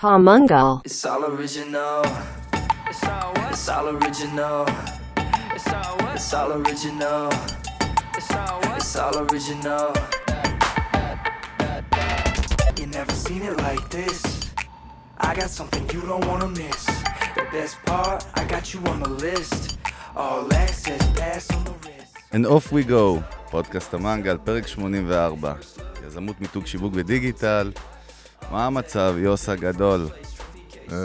Pomungal. It's all original. It's all what? It's all original. It's all what? It's all original. It's all what? It's all original. You never seen it like this. I got something you don't wanna miss. The best part, I got you on the list. All access, pass on the wrist. And off we go, פודקאסט המנגל, פרק 84. יזמות מיתוג שיווק ודיגיטל. מה המצב, יוס הגדול? אה,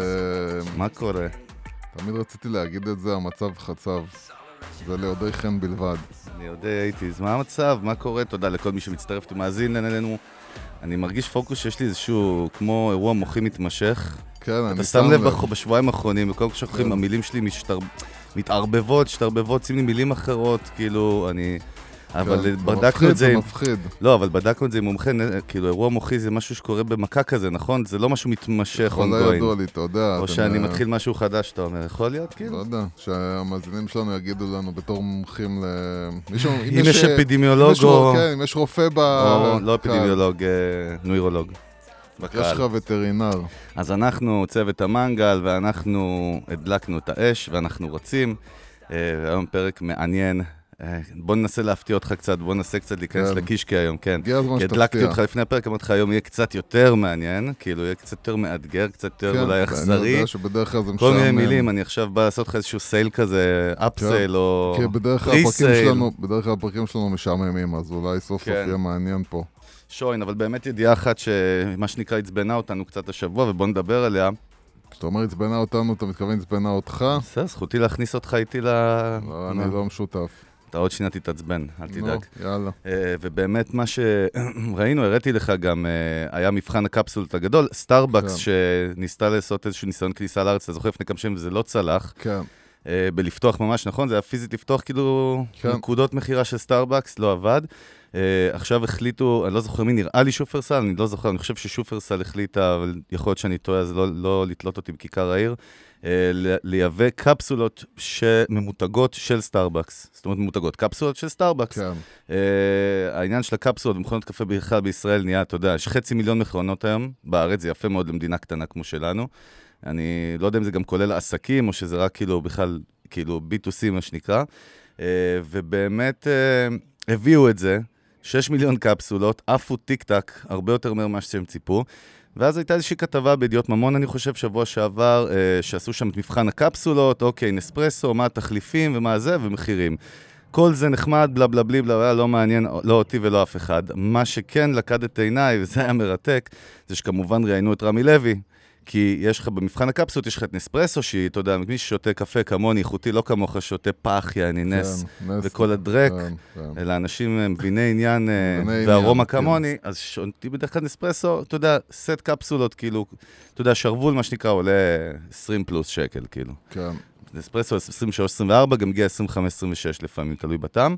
מה קורה? תמיד רציתי להגיד את זה, המצב חצב. זה ליודעי חן בלבד. אני יודע, הייתי, אז מה המצב? מה קורה? תודה לכל מי שמצטרף ומאזין אלינו. אני מרגיש פוקוס שיש לי איזשהו, כמו אירוע מוחי מתמשך. כן, אני אתה שם לב בח- בשבועיים האחרונים, בכל כך שוכחים, כן. המילים שלי משתר... מתערבבות, משתרבבות, שים לי מילים אחרות, כאילו, אני... אבל כן, זה בדקנו את זה עם... מפחיד. לא, אבל בדקנו את זה עם מומחה, כאילו, אירוע מוחי זה משהו שקורה במכה כזה, נכון? זה לא משהו מתמשך, יכול לא ongoing. ידוע לי, אתה יודע. או שאני מתחיל משהו חדש, אתה אומר, יכול להיות, לא כאילו? יודע, שהמאזינים שלנו יגידו לנו בתור מומחים ל... מישהו, אם יש אה, אפידמיולוג אם יש או... כן, אם יש רופא ב... או לא אפידמיולוג, אה, נוירולוג. יש בקהל. לך וטרינר. אז אנחנו צוות המנגל, ואנחנו הדלקנו את האש, ואנחנו רוצים. אה, היום פרק מעניין. אה, בוא ננסה להפתיע אותך קצת, בוא ננסה קצת להיכנס כן. לקישקע היום, כן. הגיע הזמן שתפתיע. הדלקתי אותך לפני הפרק, אמרתי לך, היום יהיה קצת יותר מעניין, כאילו, יהיה קצת יותר מאתגר, קצת יותר כן, אולי אני אכזרי. יודע שבדרך כלל זה כל מיני משעמם. מילים, אני עכשיו בא לעשות לך איזשהו sale כזה, upsale או כי בדרך כלל הפרקים pre-sale. שלנו, בדרך כלל הפרקים שלנו משעממים, אז אולי סוף סוף כן. יהיה מעניין פה. שוין, אבל באמת ידיעה אחת שמה שנקרא עצבנה אותנו קצת השבוע, ובוא נדבר עליה. כשאתה אומר עצבנה אותנו, אתה מתכוון עצבנה אותך? בסדר, זכותי להכניס אותך איתי ל... לא, אני לא משותף. אתה עוד שנייה תתעצבן, אל נו, תדאג. יאללה. אה, ובאמת מה שראינו, הראיתי לך גם, אה, היה מבחן הקפסולות הגדול, סטארבקס כן. שניסתה לעשות איזשהו ניסיון כניסה לארץ, אתה זוכר לפני כמה שנים וזה לא צלח, כן, אה, בלפתוח ממש, נכון? זה היה פיזית לפתוח כאילו כן. נקודות מכירה של סטארבקס, לא עבד. אה, עכשיו החליטו, אני לא זוכר מי, נראה לי שופרסל, אני לא זוכר, אני חושב ששופרסל החליטה, אבל יכול להיות שאני טועה, אז לא, לא לתלות אותי בכיכר העיר, לייבא קפסולות שממותגות של סטארבקס. זאת אומרת, ממותגות, קפסולות של סטארבקס. כן. אה, העניין של הקפסולות ומכונות קפה בכלל בישראל נהיה, אתה יודע, יש חצי מיליון מכונות היום בארץ, זה יפה מאוד למדינה קטנה כמו שלנו. אני לא יודע אם זה גם כולל עסקים, או שזה רק כאילו בכלל, כאילו B2C מה שנקרא. אה, ובאמת אה, הביאו את זה, 6 מיליון קפסולות, עפו טיק טק, הרבה יותר מהר ממה שהם ציפו. ואז הייתה איזושהי כתבה בידיעות ממון, אני חושב, שבוע שעבר, אה, שעשו שם את מבחן הקפסולות, אוקיי, נספרסו, מה התחליפים ומה זה, ומחירים. כל זה נחמד, בלה בלה בלי בלה בלה, לא מעניין, לא אותי ולא אף אחד. מה שכן לקד את עיניי, וזה היה מרתק, זה שכמובן ראיינו את רמי לוי. כי יש לך במבחן הקפסולות, יש לך את נספרסו, שהיא, אתה יודע, מי ששותה קפה כמוני, איכותי, לא כמוך, שותה פח, יעני נס, כן, נס. וכל הדרק, כן, כן. אלא אנשים מביני עניין אה, וארומה עניין, כן. כמוני, אז שונתי בדרך כלל נספרסו, אתה יודע, סט קפסולות, כאילו, אתה יודע, שרוול, מה שנקרא, עולה 20 פלוס שקל, כאילו. כן. נספרסו 23-24, גם הגיע 25-26 לפעמים, תלוי בטעם.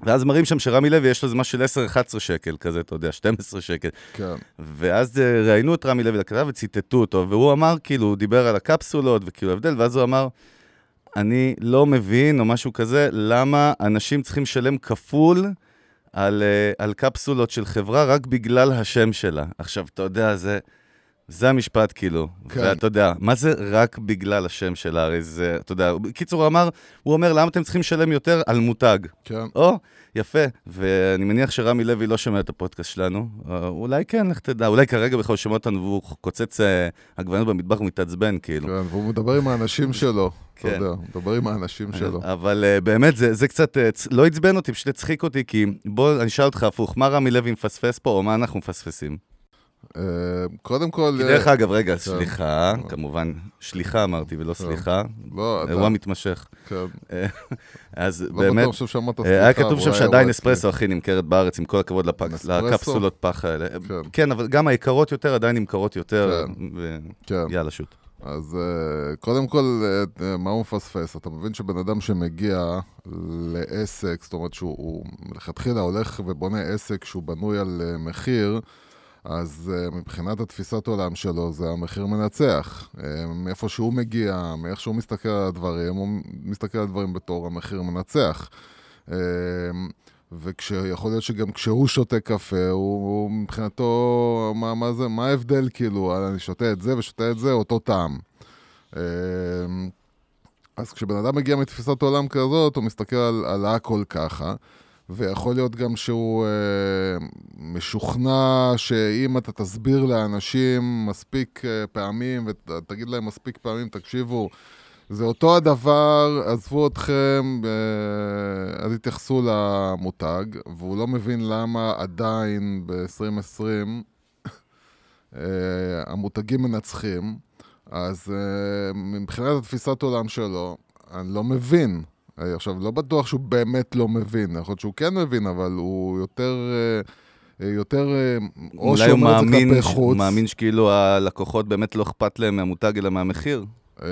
ואז מראים שם שרמי לוי יש לו איזה משהו של 10-11 שקל כזה, אתה יודע, 12 שקל. כן. ואז אה, ראיינו את רמי לוי לכתב וציטטו אותו, והוא אמר, כאילו, הוא דיבר על הקפסולות וכאילו הבדל, ואז הוא אמר, אני לא מבין, או משהו כזה, למה אנשים צריכים לשלם כפול על, אה, על קפסולות של חברה רק בגלל השם שלה. עכשיו, אתה יודע, זה... זה המשפט, כאילו. כן. ואתה יודע, מה זה רק בגלל השם שלה? הרי זה, אתה יודע, בקיצור, הוא אמר, הוא אומר, למה אתם צריכים לשלם יותר על מותג? כן. או, יפה. ואני מניח שרמי לוי לא שומע את הפודקאסט שלנו. אה, אולי כן, לך תדע. אולי כרגע בכלל שומע אותנו והוא קוצץ אה, עגבניות במטבח ומתעצבן, כאילו. כן, והוא מדבר עם האנשים שלו. אתה כן. יודע, הוא מדבר עם האנשים שלו. אבל אה, באמת, זה, זה קצת אה, לא עצבן אותי, פשוט הצחיק אותי, כי בוא, אני אשאל אותך הפוך, מה רמי לוי מפספס פה, או מה אנחנו מפספסים? אה, קודם כל... כי אה, דרך אגב, רגע, כן. סליחה, כמובן, שליחה אמרתי ולא כן. סליחה, לא, אתה... אירוע מתמשך. כן. אה, אז לא באמת, בטוח ששמעת אה, היה סליחה, כתוב שם שעדיין אספרסו הכי נמכרת בארץ, עם כל הכבוד? לקפסולות פח האלה. כן. כן, אבל גם היקרות יותר עדיין נמכרות יותר, כן. ויאללה, שוט. אז קודם כל, מה הוא מפספס? אתה מבין שבן אדם שמגיע לעסק, זאת אומרת שהוא הוא מלכתחילה הולך ובונה עסק שהוא בנוי על מחיר, אז uh, מבחינת התפיסת עולם שלו זה המחיר מנצח. Uh, מאיפה שהוא מגיע, מאיך שהוא מסתכל על הדברים, הוא מסתכל על הדברים בתור המחיר מנצח. Uh, ושיכול להיות שגם כשהוא שותה קפה, הוא, הוא מבחינתו, מה, מה זה, מה ההבדל כאילו, אני שותה את זה ושותה את זה, אותו טעם. אמ, אז כשבן אדם מגיע מתפיסת עולם כזאת, הוא מסתכל על, על הכל ככה, ויכול להיות גם שהוא אה, משוכנע שאם אתה תסביר לאנשים מספיק אה, פעמים, ותגיד להם מספיק פעמים, תקשיבו, זה אותו הדבר, עזבו אתכם, אה, אז התייחסו למותג, והוא לא מבין למה עדיין ב-2020 אה, המותגים מנצחים. אז uh, מבחינת התפיסת עולם שלו, אני לא מבין. אה, עכשיו, לא בטוח שהוא באמת לא מבין, יכול להיות שהוא כן מבין, אבל הוא יותר... אה, יותר, או שאומר את זה כלפי חוץ. אולי הוא מאמין שכאילו הלקוחות באמת לא אכפת להם מהמותג אלא מהמחיר? אמ,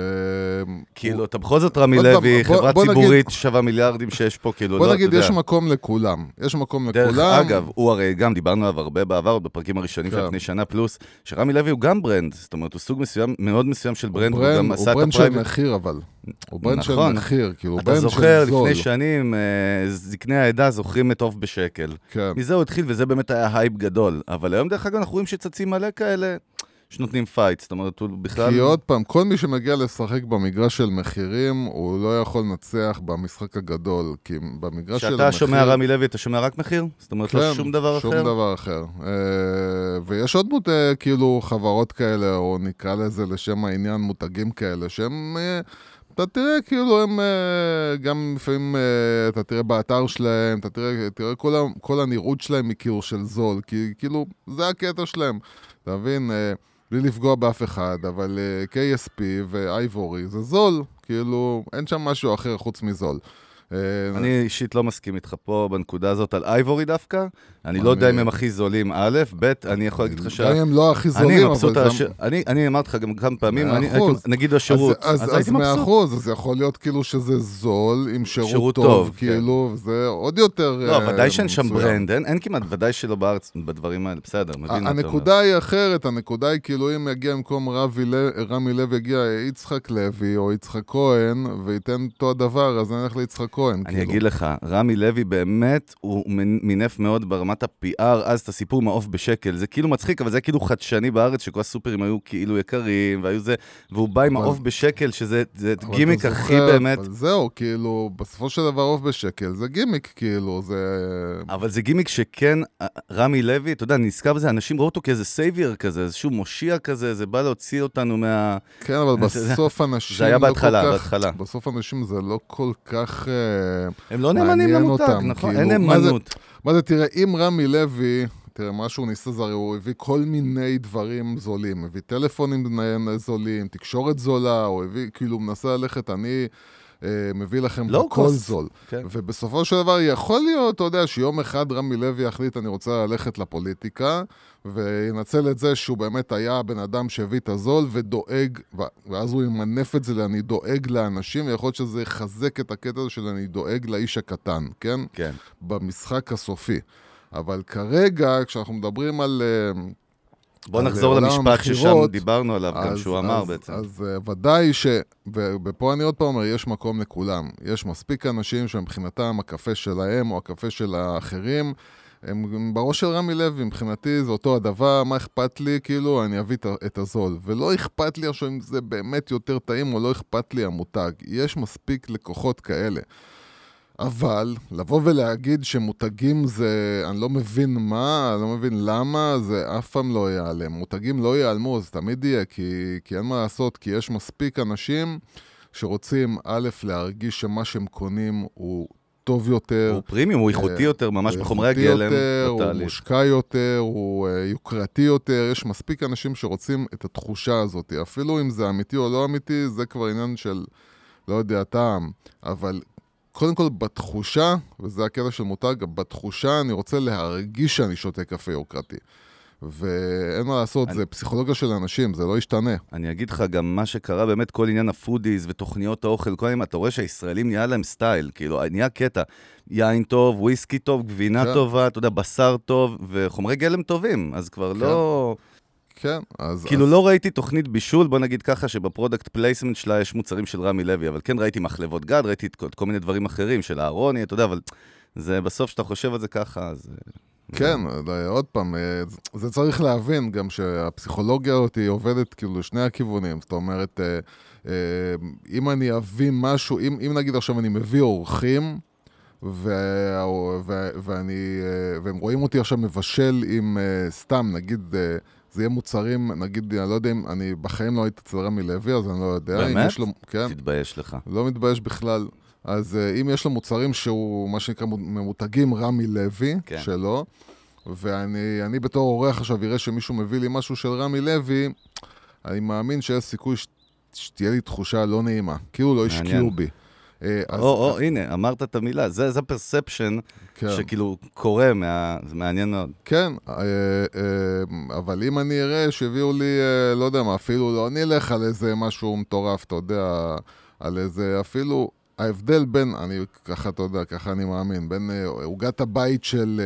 כאילו, אתה בכל זאת רמי לוי, חברה ציבורית שווה מיליארדים שיש פה, כאילו, לא, אתה יודע. בוא נגיד, יש מקום לכולם. יש מקום לכולם. דרך אגב, הוא הרי גם, דיברנו עליו הרבה בעבר, בפרקים הראשונים של כן. לפני שנה פלוס, שרמי לוי הוא גם brand, זאת אומרת, הוא סוג מסוים, מאוד מסוים של brand, הוא גם עשה את ה private. הוא brand של מחיר, אבל. הוא brand של נכון. מחיר, כאילו, הוא ברנד של זול. אתה זוכר, לפני שנים, אה, זקני העדה זוכרים את עוף בשקל. כן. מזה הוא התחיל, וזה באמת היה הייפ גדול. אבל היום, דרך אגב, אנחנו רואים שצצים מלא כאלה. שנותנים fight, זאת אומרת, הוא בכלל... כי עוד פעם, כל מי שמגיע לשחק במגרש של מחירים, הוא לא יכול לנצח במשחק הגדול, כי במגרש של המחיר... כשאתה שומע רמי לוי, אתה שומע רק מחיר? זאת אומרת, לא כן, לא שום דבר שום אחר? שום דבר אחר. אה, ויש עוד מות... אה, כאילו חברות כאלה, או נקרא לזה לשם העניין מותגים כאלה, שהם... אה, אתה תראה, כאילו, הם גם לפעמים, אתה תראה באתר שלהם, אתה תראה, תראה כל, כל הנראות שלהם היא כאילו של זול, כי כאילו, זה הקטע שלהם. אתה מבין? בלי לפגוע באף אחד, אבל uh, KSP ואייבורי זה זול, כאילו, אין שם משהו אחר חוץ מזול. אה, אני אישית לא מסכים איתך פה בנקודה הזאת על אייבורי דווקא. אני לא יודע אם הם הכי זולים, א', ב', אני יכול להגיד לך ש... גם אם לא הכי זולים, אבל גם... אני אמרתי לך גם כמה פעמים, נגיד השירות, אז הייתי מבסוט. אז מאה אחוז, אז יכול להיות כאילו שזה זול, עם שירות טוב, כן. כאילו, זה עוד יותר לא, ודאי שאין שם ברנד, אין כמעט, ודאי שלא בארץ, בדברים האלה, בסדר, מבין מה אתה. הנקודה היא אחרת, הנקודה היא כאילו אם יגיע במקום רמי לוי, יגיע יצחק לוי או יצחק כהן, וייתן אותו הדבר, אז אני אלך ליצחק כהן. אני כאילו. אגיד לך, רמי לוי באמת, הוא מינף מאוד ברמה ברמת ה-PR אז את הסיפור מעוף בשקל. זה כאילו מצחיק, אבל זה כאילו חדשני בארץ, שכל הסופרים היו כאילו יקרים, והיו זה, והוא בא עם העוף בשקל, שזה גימיק הכי באמת... אבל זהו, כאילו, בסופו של דבר עוף בשקל זה גימיק, כאילו, זה... אבל זה גימיק שכן, רמי לוי, אתה יודע, נזכר בזה, אנשים ראו אותו כאיזה savior כזה, איזשהו מושיע כזה, זה בא להוציא אותנו מה... כן, אבל בסוף אנשים זה היה לא בהתחלה, בהתחלה. בסוף אנשים זה לא כל כך הם לא נאמנים למותג, נכון? אין כאילו, נאמנות. מה זה, תראה, אם רמי לוי, תראה, מה שהוא ניסה זה הרי הוא הביא כל מיני דברים זולים. הביא טלפונים זולים, תקשורת זולה, הוא הביא, כאילו, מנסה ללכת, אני... אה, מביא לכם לא הכל זול. כן. ובסופו של דבר יכול להיות, אתה יודע, שיום אחד רמי לוי יחליט, אני רוצה ללכת לפוליטיקה, וינצל את זה שהוא באמת היה הבן אדם שהביא את הזול ודואג, ואז הוא ימנף את זה ל"אני דואג לאנשים", ויכול להיות שזה יחזק את הקטע הזה של "אני דואג לאיש הקטן", כן? כן. במשחק הסופי. אבל כרגע, כשאנחנו מדברים על... אה, בוא נחזור למשפט ששם דיברנו עליו, אז, גם שהוא אז, אמר אז, בעצם. אז uh, ודאי ש... ופה אני עוד פעם אומר, יש מקום לכולם. יש מספיק אנשים שמבחינתם הקפה שלהם או הקפה של האחרים, הם בראש של רמי לוי, מבחינתי זה אותו הדבר, מה אכפת לי? כאילו, אני אביא את הזול. ולא אכפת לי עכשיו אם זה באמת יותר טעים או לא אכפת לי המותג. יש מספיק לקוחות כאלה. אבל לבוא ולהגיד שמותגים זה, אני לא מבין מה, אני לא מבין למה, זה אף פעם לא ייעלם. מותגים לא ייעלמו, זה תמיד יהיה, כי, כי אין מה לעשות, כי יש מספיק אנשים שרוצים, א', להרגיש שמה שהם קונים הוא טוב יותר. הוא פרימיום, הוא איכותי יותר, ממש בחומרי הגלם. יותר, הוא מושקע יותר, הוא אה, יוקרתי יותר, יש מספיק אנשים שרוצים את התחושה הזאת. אפילו אם זה אמיתי או לא אמיתי, זה כבר עניין של, לא יודע, טעם. אבל קודם כל, בתחושה, וזה הקטע של מותג, בתחושה אני רוצה להרגיש שאני שותה קפה יוקרתי. ואין מה לעשות, אני... זה פסיכולוגיה של אנשים, זה לא ישתנה. אני אגיד לך גם מה שקרה באמת, כל עניין ה foodies ותוכניות האוכל, כל עניין, אתה רואה שהישראלים נהיה להם style, כאילו, נהיה קטע. יין טוב, וויסקי טוב, גבינה כן. טובה, אתה יודע, בשר טוב, וחומרי גלם טובים, אז כבר כן. לא... כן, אז... כאילו אז... לא ראיתי תוכנית בישול, בוא נגיד ככה, שב product placement שלה יש מוצרים של רמי לוי, אבל כן ראיתי מחלבות גד, ראיתי את כל, כל מיני דברים אחרים של אהרוני, אתה יודע, אבל זה בסוף, כשאתה חושב על זה ככה, אז... אה, כן, אה, עוד פעם, אה, זה צריך להבין גם שהפסיכולוגיה הזאת היא עובדת כאילו לשני הכיוונים. זאת אומרת, אה, אם אני אביא משהו, אם, אם נגיד עכשיו אני מביא אורחים, ו... ו... ואני... והם רואים אותי עכשיו מבשל עם סתם, נגיד, זה יהיה מוצרים, נגיד, אני לא יודע אם, אני בחיים לא הייתי אצל רמי לוי, אז אני לא יודע. באמת? לו, כן. תתבייש לך. לא מתבייש בכלל. אז uh, אם יש לו מוצרים שהוא, מה שנקרא, ממותגים רמי לוי, כן. שלו, ואני בתור אורח עכשיו אראה שמישהו מביא לי משהו של רמי לוי, אני מאמין שיש סיכוי ש... שתהיה לי תחושה לא נעימה, כאילו לא השקיעו בי. אה, אז... או, או, הנה, אמרת את המילה, זה, זה פרספשן כן. שכאילו קורה, מה... זה מעניין מאוד. כן, אה, אבל אם אני אראה שהביאו לי, לא יודע מה, אפילו לא נלך על איזה משהו מטורף, אתה יודע, על איזה, אפילו ההבדל בין, אני ככה, אתה יודע, ככה אני מאמין, בין אה, עוגת הבית של,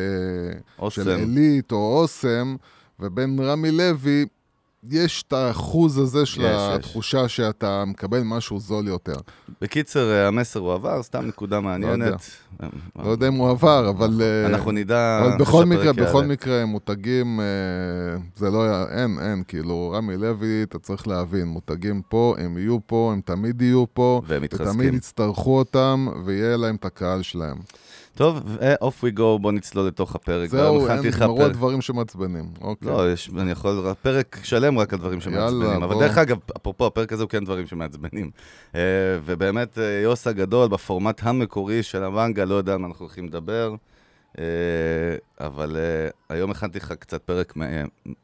אה, של עילית או אוסם, ובין רמי לוי, יש את האחוז הזה של יש, התחושה יש. שאתה מקבל משהו זול יותר. בקיצר, אה, המסר הוא עבר, סתם נקודה מעניינת. לא יודע, לא יודע אם הוא עבר, אבל... אנחנו נדע... אבל בכל מקרה, בכל מקרה, מותגים, זה לא... אין, אין, כאילו, רמי לוי, אתה צריך להבין, מותגים פה, הם יהיו פה, הם תמיד יהיו פה. והם מתחזקים. ותמיד יצטרכו אותם, ויהיה להם את הקהל שלהם. טוב, off we go, בוא נצלול לתוך הפרק. זהו, אין, נגמרו הדברים שמעצבנים. אוקיי. לא, יש, אני יכול, פרק שלם רק על דברים שמעצבנים. יאללה, אבל בוא. דרך אגב, אפרופו, הפרק הזה הוא כן דברים שמעצבנים. Uh, ובאמת, uh, יוס הגדול, בפורמט המקורי של המנגה, לא יודע על מה אנחנו הולכים לדבר. Uh, אבל היום הכנתי לך קצת פרק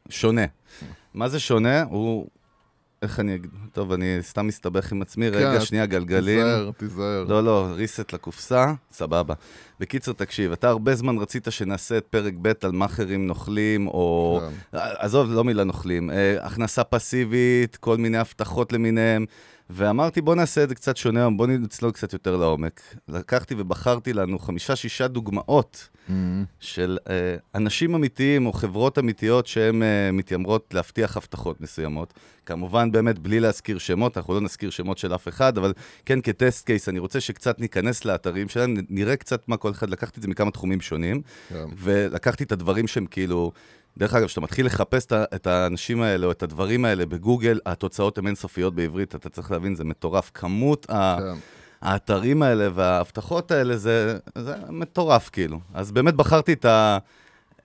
שונה. מה זה שונה? הוא איך אני אגיד? טוב, אני סתם מסתבך עם עצמי. רגע, כן, שנייה, גלגלים. תיזהר, תיזהר. לא, לא, ריסט לקופסה, סבבה. בקיצור, תקשיב, אתה הרבה זמן רצית שנעשה את פרק ב' על מאכערים נוכלים, או... כן. עזוב, לא מילה נוכלים. אה, הכנסה פסיבית, כל מיני הבטחות למיניהם. ואמרתי, בוא נעשה את זה קצת שונה, בוא נצלול קצת יותר לעומק. לקחתי ובחרתי לנו חמישה-שישה דוגמאות mm-hmm. של uh, אנשים אמיתיים או חברות אמיתיות שהן uh, מתיימרות להבטיח הבטחות מסוימות. כמובן, באמת, בלי להזכיר שמות, אנחנו לא נזכיר שמות של אף אחד, אבל כן, כטסט קייס, אני רוצה שקצת ניכנס לאתרים שלהם, נראה קצת מה כל אחד, לקחתי את זה מכמה תחומים שונים, yeah. כן. ולקחתי את הדברים שהם כאילו... דרך אגב, כשאתה מתחיל לחפש את האנשים האלה או את הדברים האלה בגוגל, התוצאות הן אינסופיות בעברית, אתה צריך להבין, זה מטורף. כמות כן. האתרים האלה וההבטחות האלה, זה, זה מטורף כאילו. אז באמת בחרתי את ה...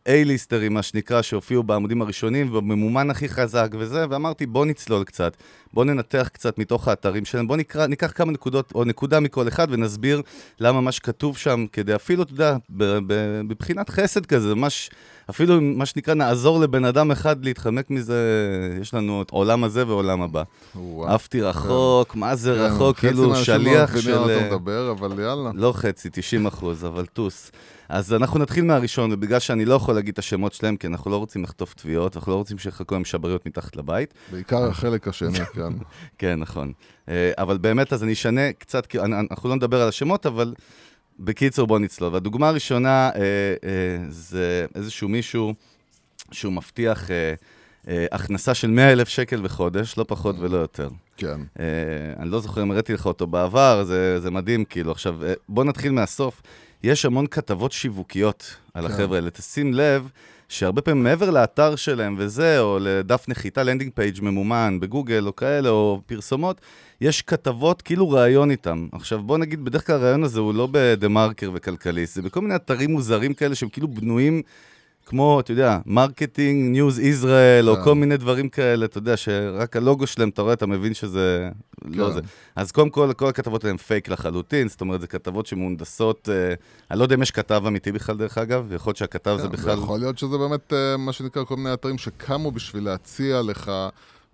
A-ליסטרים, מה שנקרא, שהופיעו בעמודים הראשונים, ובממומן הכי חזק וזה, ואמרתי, בוא נצלול קצת, בוא ננתח קצת מתוך האתרים שלהם, בוא נקרא, ניקח כמה נקודות, או נקודה מכל אחד, ונסביר למה מה שכתוב שם, כדי אפילו, אתה יודע, בבחינת חסד כזה, ממש, אפילו מה שנקרא, נעזור לבן אדם אחד להתחמק מזה, יש לנו את עולם הזה ועולם הבא. עפתי רחוק, מה זה כן, רחוק, כאילו שליח של... לא חצי, 90 אחוז, אבל טוס. אז אנחנו נתחיל מהראשון, ובגלל שאני לא יכול להגיד את השמות שלהם, כי אנחנו לא רוצים לחטוף תביעות, אנחנו לא רוצים שיחכו עם שבריות מתחת לבית. בעיקר החלק השני, כן. כן, נכון. אה, אבל באמת, אז אני אשנה קצת, אנחנו לא נדבר על השמות, אבל בקיצור, בואו נצלול. והדוגמה הראשונה אה, אה, זה איזשהו מישהו שהוא מבטיח... הכנסה של 100 אלף שקל בחודש, לא פחות ולא יותר. כן. אני לא זוכר אם הראיתי לך אותו בעבר, זה, זה מדהים, כאילו. עכשיו, בוא נתחיל מהסוף. יש המון כתבות שיווקיות על כן. החבר'ה האלה. תשים לב שהרבה פעמים מעבר לאתר שלהם וזה, או לדף נחיתה, landing page ממומן בגוגל או כאלה, או פרסומות, יש כתבות כאילו ראיון איתם. עכשיו בוא נגיד, בדרך כלל הראיון הזה הוא לא בדה מרקר וכלכליסט, זה בכל מיני אתרים מוזרים כאלה שהם כאילו בנויים כמו, אתה יודע, marketing, news ישראל, או כן. כל מיני דברים כאלה, אתה יודע, שרק הלוגו שלהם, אתה רואה, אתה מבין שזה לא כן. זה. אז קודם כל, כל הכתבות הן פייק לחלוטין, זאת אומרת, זה כתבות שמונדסות, אה, אני לא יודע אם יש כתב אמיתי בכלל, דרך אגב, יכול להיות שהכתב זה כן, בכלל... יכול להיות שזה באמת, אה, מה שנקרא, כל מיני אתרים שקמו בשביל להציע לך...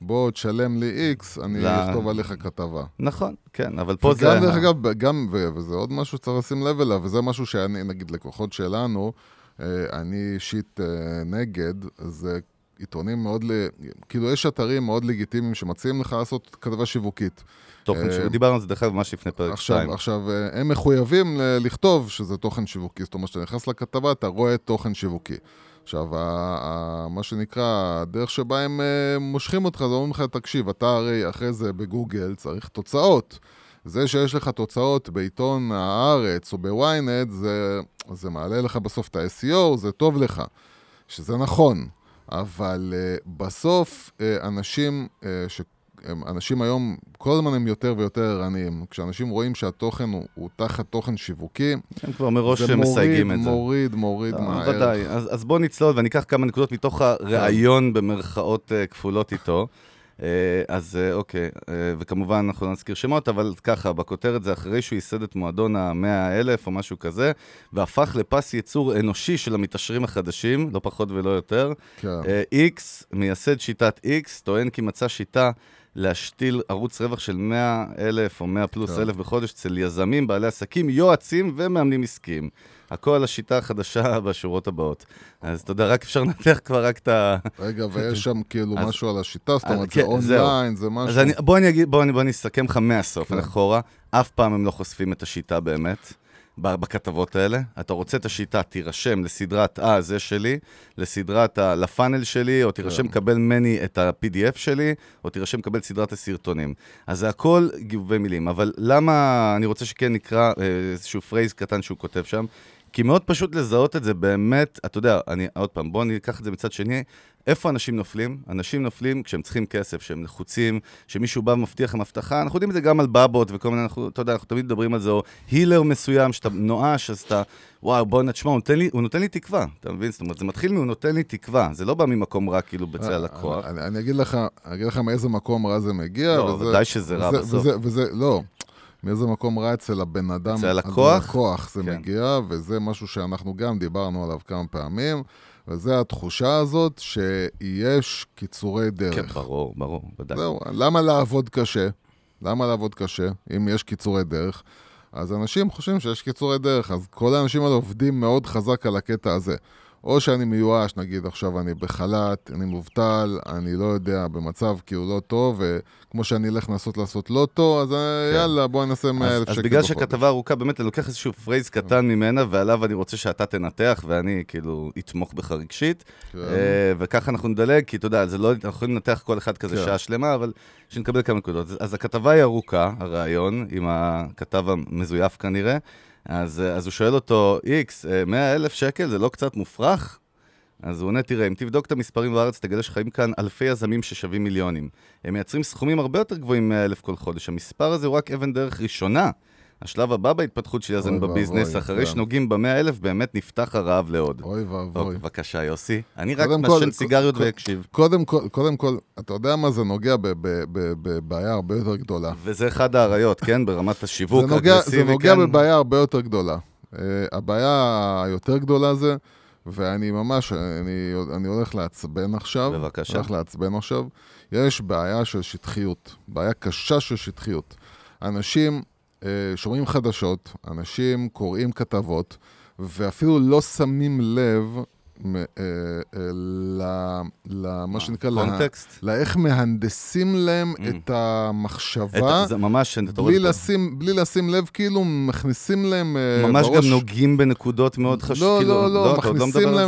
בוא תשלם לי איקס, אני אכתוב עליך כתבה. נכון, כן, אבל פה זה... וגם, דרך אגב, גם, וזה עוד משהו שצריך לשים לב אליו, וזה משהו שאני, נגיד, לקוחות שלנו, אני אישית אה, נגד, זה עיתונים מאוד, כאילו יש אתרים מאוד לגיטימיים שמציעים לך לעשות כתבה שיווקית. תוכן אה, שיווקי, דיברנו על זה דרך אגב ממש לפני פרק 2. עכשיו, הם מחויבים לכתוב שזה תוכן שיווקי, זאת אומרת, כשאתה נכנס לכתבה, אתה רואה תוכן שיווקי. עכשיו, מה שנקרא, הדרך שבה הם מושכים אותך, זה אומרים לך, תקשיב, אתה הרי אחרי זה בגוגל צריך תוצאות. זה שיש לך תוצאות בעיתון הארץ או בוויינט, זה, זה מעלה לך בסוף את ה-SEO, זה טוב לך, שזה נכון. אבל uh, בסוף uh, אנשים, uh, ש... הם, אנשים היום, כל הזמן הם יותר ויותר ערניים. כשאנשים רואים שהתוכן הוא, הוא תחת תוכן שיווקי, הם כבר מראש מוריד, מסייגים את זה. מוריד, מוריד אה, מהערך. ודאי. אז, אז בוא נצלול ואני אקח כמה נקודות מתוך הראיון במרכאות אה, כפולות איתו. אה, אז אה, אוקיי, אה, וכמובן אנחנו לא נזכיר שמות, אבל ככה, בכותרת זה אחרי שהוא ייסד את מועדון המאה האלף או משהו כזה, והפך לפס ייצור אנושי של המתעשרים החדשים, לא פחות ולא יותר. כן. X, מייסד שיטת X, טוען כי מצא שיטה להשתיל ערוץ רווח של 100 אלף או 100 פלוס. אלף בחודש אצל יזמים, בעלי עסקים, יועצים ומאמנים עסקיים. הכל השיטה החדשה בשורות הבאות. אז אתה יודע, רק אפשר לנתח כבר רק את ה... רגע, ויש שם כאילו אז- משהו על השיטה, זאת אומרת, כן, זה. אונליין, זה משהו... אז אני, בוא אני אגיד, בוא אני, בוא אני אסכם לך מהסוף, כן. אחורה. אף פעם הם לא חושפים את השיטה באמת. בכתבות האלה. אתה רוצה את השיטה, תירשם לסדרת, אה, זה שלי, לסדרת, ה- לפאנל שלי, או תירשם כן. לקבל ממני את ה-PDF שלי, או תירשם לקבל את סדרת הסרטונים. אז זה הכל גיבובי מילים. אבל למה אני רוצה שכן נקרא אה, איזשהו phrase קטן שהוא כותב שם? כי מאוד פשוט לזהות את זה באמת, אתה יודע, אני, עוד פעם, בואו ניקח את זה מצד שני, איפה אנשים נופלים? אנשים נופלים כשהם צריכים כסף, שהם לחוצים, שמישהו בא ומבטיח להם הבטחה, אנחנו יודעים את זה גם על בבות וכל מיני, אנחנו, אתה יודע, אנחנו תמיד מדברים על זה, או healer מסוים, שאתה נואש, אז אתה, וואו, בוא נשמע, הוא נותן לי, הוא נותן לי תקווה, אתה מבין? זאת אומרת, זה מתחיל מ"הוא נותן לי תקווה", זה לא בא ממקום רע, כאילו, בצל אה, הלקוח. אני, אני אגיד לך, אני אגיד לך מאיזה מקום רע זה מגיע. לא, וזה, ודאי שזה רע וזה, בסוף. וזה, וזה, לא, מאיזה מקום רע אצל הבן אדם. אצל הלקוח? הלקוח זה כן. מגיע, וזה משהו שאנחנו גם דיברנו עליו כמה פעמים, וזה התחושה הזאת שיש קיצורי דרך. כן, ברור, ברור, ודאי. זהו, למה לעבוד קשה? למה לעבוד קשה, אם יש קיצורי דרך? אז אנשים חושבים שיש קיצורי דרך, אז כל האנשים האלה עובדים מאוד חזק על הקטע הזה. או שאני מיואש, נגיד עכשיו אני בחל"ת, אני מובטל, אני לא יודע, במצב כאילו לא טוב, וכמו שאני אלך לנסות לעשות לא טוב, אז כן. יאללה, בוא נעשה 100 אלף שקל אז בגלל בחודש. שכתבה ארוכה, באמת, אני לוקח איזשהו phrase קטן ממנה, ועליו אני רוצה שאתה תנתח, ואני כאילו אתמוך בך רגשית. כן. אה, וככה אנחנו נדלג, כי אתה יודע, זה לא, אנחנו יכולים לנתח כל אחד כזה כן. שעה שלמה, אבל שנקבל כמה נקודות. אז- הכתבה היא ארוכה, הראיון, עם הכתב המזויף כנראה. אז, אה, אז הוא שואל אותו, איקס, 100 אלף שקל זה לא קצת מופרך? אז הוא עונה, תראה, אם תבדוק את המספרים בארץ, תגלה שחיים כאן אלפי יזמים ששווים מיליונים. הם מייצרים סכומים הרבה יותר גבוהים מ-100 אלף כל חודש. המספר הזה הוא רק אבן דרך ראשונה. השלב הבא בהתפתחות של אוי בביזנס, ואבוי, אחרי כן. שנוגעים ב-100 אלף, באמת נפתח הרעב לעוד. אוי ואבוי. בבקשה, יוסי. אני רק מעשן סיגריות ואקשיב. קודם כל, קודם כל, אתה יודע מה זה נוגע בבעיה הרבה יותר גדולה. וזה אחד האריות, כן? ברמת השיווק האגרסיבי, זה נוגע כן? בבעיה הרבה יותר גדולה. Uh, הבעיה היותר גדולה זה, ואני ממש, אני, אני הולך לעצבן עכשיו. בבקשה. הולך לעצבן עכשיו. יש בעיה של שטחיות, בעיה קשה של שטחיות. אנשים שומעים חדשות, אנשים קוראים כתבות, ואפילו לא שמים לב אה, אה, למה שנקרא, לה- קונטקסט? לאיך מהנדסים להם Mm. את המחשבה. זה ממש, בלי לשים, לב, כאילו מכניסים להם אה, ממש בראש... גם נוגעים בנקודות מאוד חשובות. לא, לא, לא, אתה עוד לא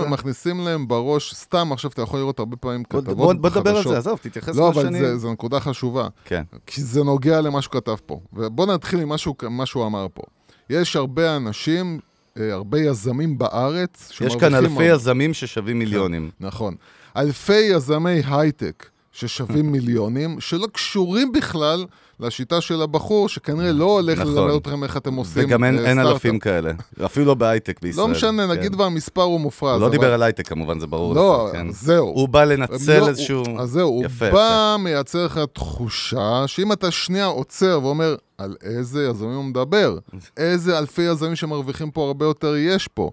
מכניסים, להם, בראש, סתם עכשיו אתה יכול לראות הרבה פעמים כתבות בוא בוא נדבר על חדשות. זה, עזוב, תתייחס לא, למה אבל זו נקודה חשובה, כן, כי זה נוגע למה שהוא כתב פה. ובוא נתחיל עם מה שהוא אמר פה. יש הרבה אנשים, אה, הרבה יזמים בארץ, יש כאן אלפי הרבה- יזמים ששווים מיליונים. נכון. אלפי יזמי הייטק ששווים מיליונים, שלא קשורים בכלל לשיטה של הבחור, שכנראה לא הולך נכון. ללמד אתכם איך אתם עושים וגם אין אה, אין. אלפים כאלה. אפילו לא בהייטק בישראל. לא משנה, נגיד כן. והמספר הוא מופרז. הוא לא אבל- דיבר על הייטק כמובן, זה ברור לא, לך, כן. זהו. הוא בא לנצל לא- איזשהו... אז זהו, יפה, הוא בא, מייצר לך תחושה שאם אתה שנייה עוצר ואומר, על איזה יזמים הוא מדבר? איזה אלפי יזמים שמרוויחים פה הרבה יותר יש פה?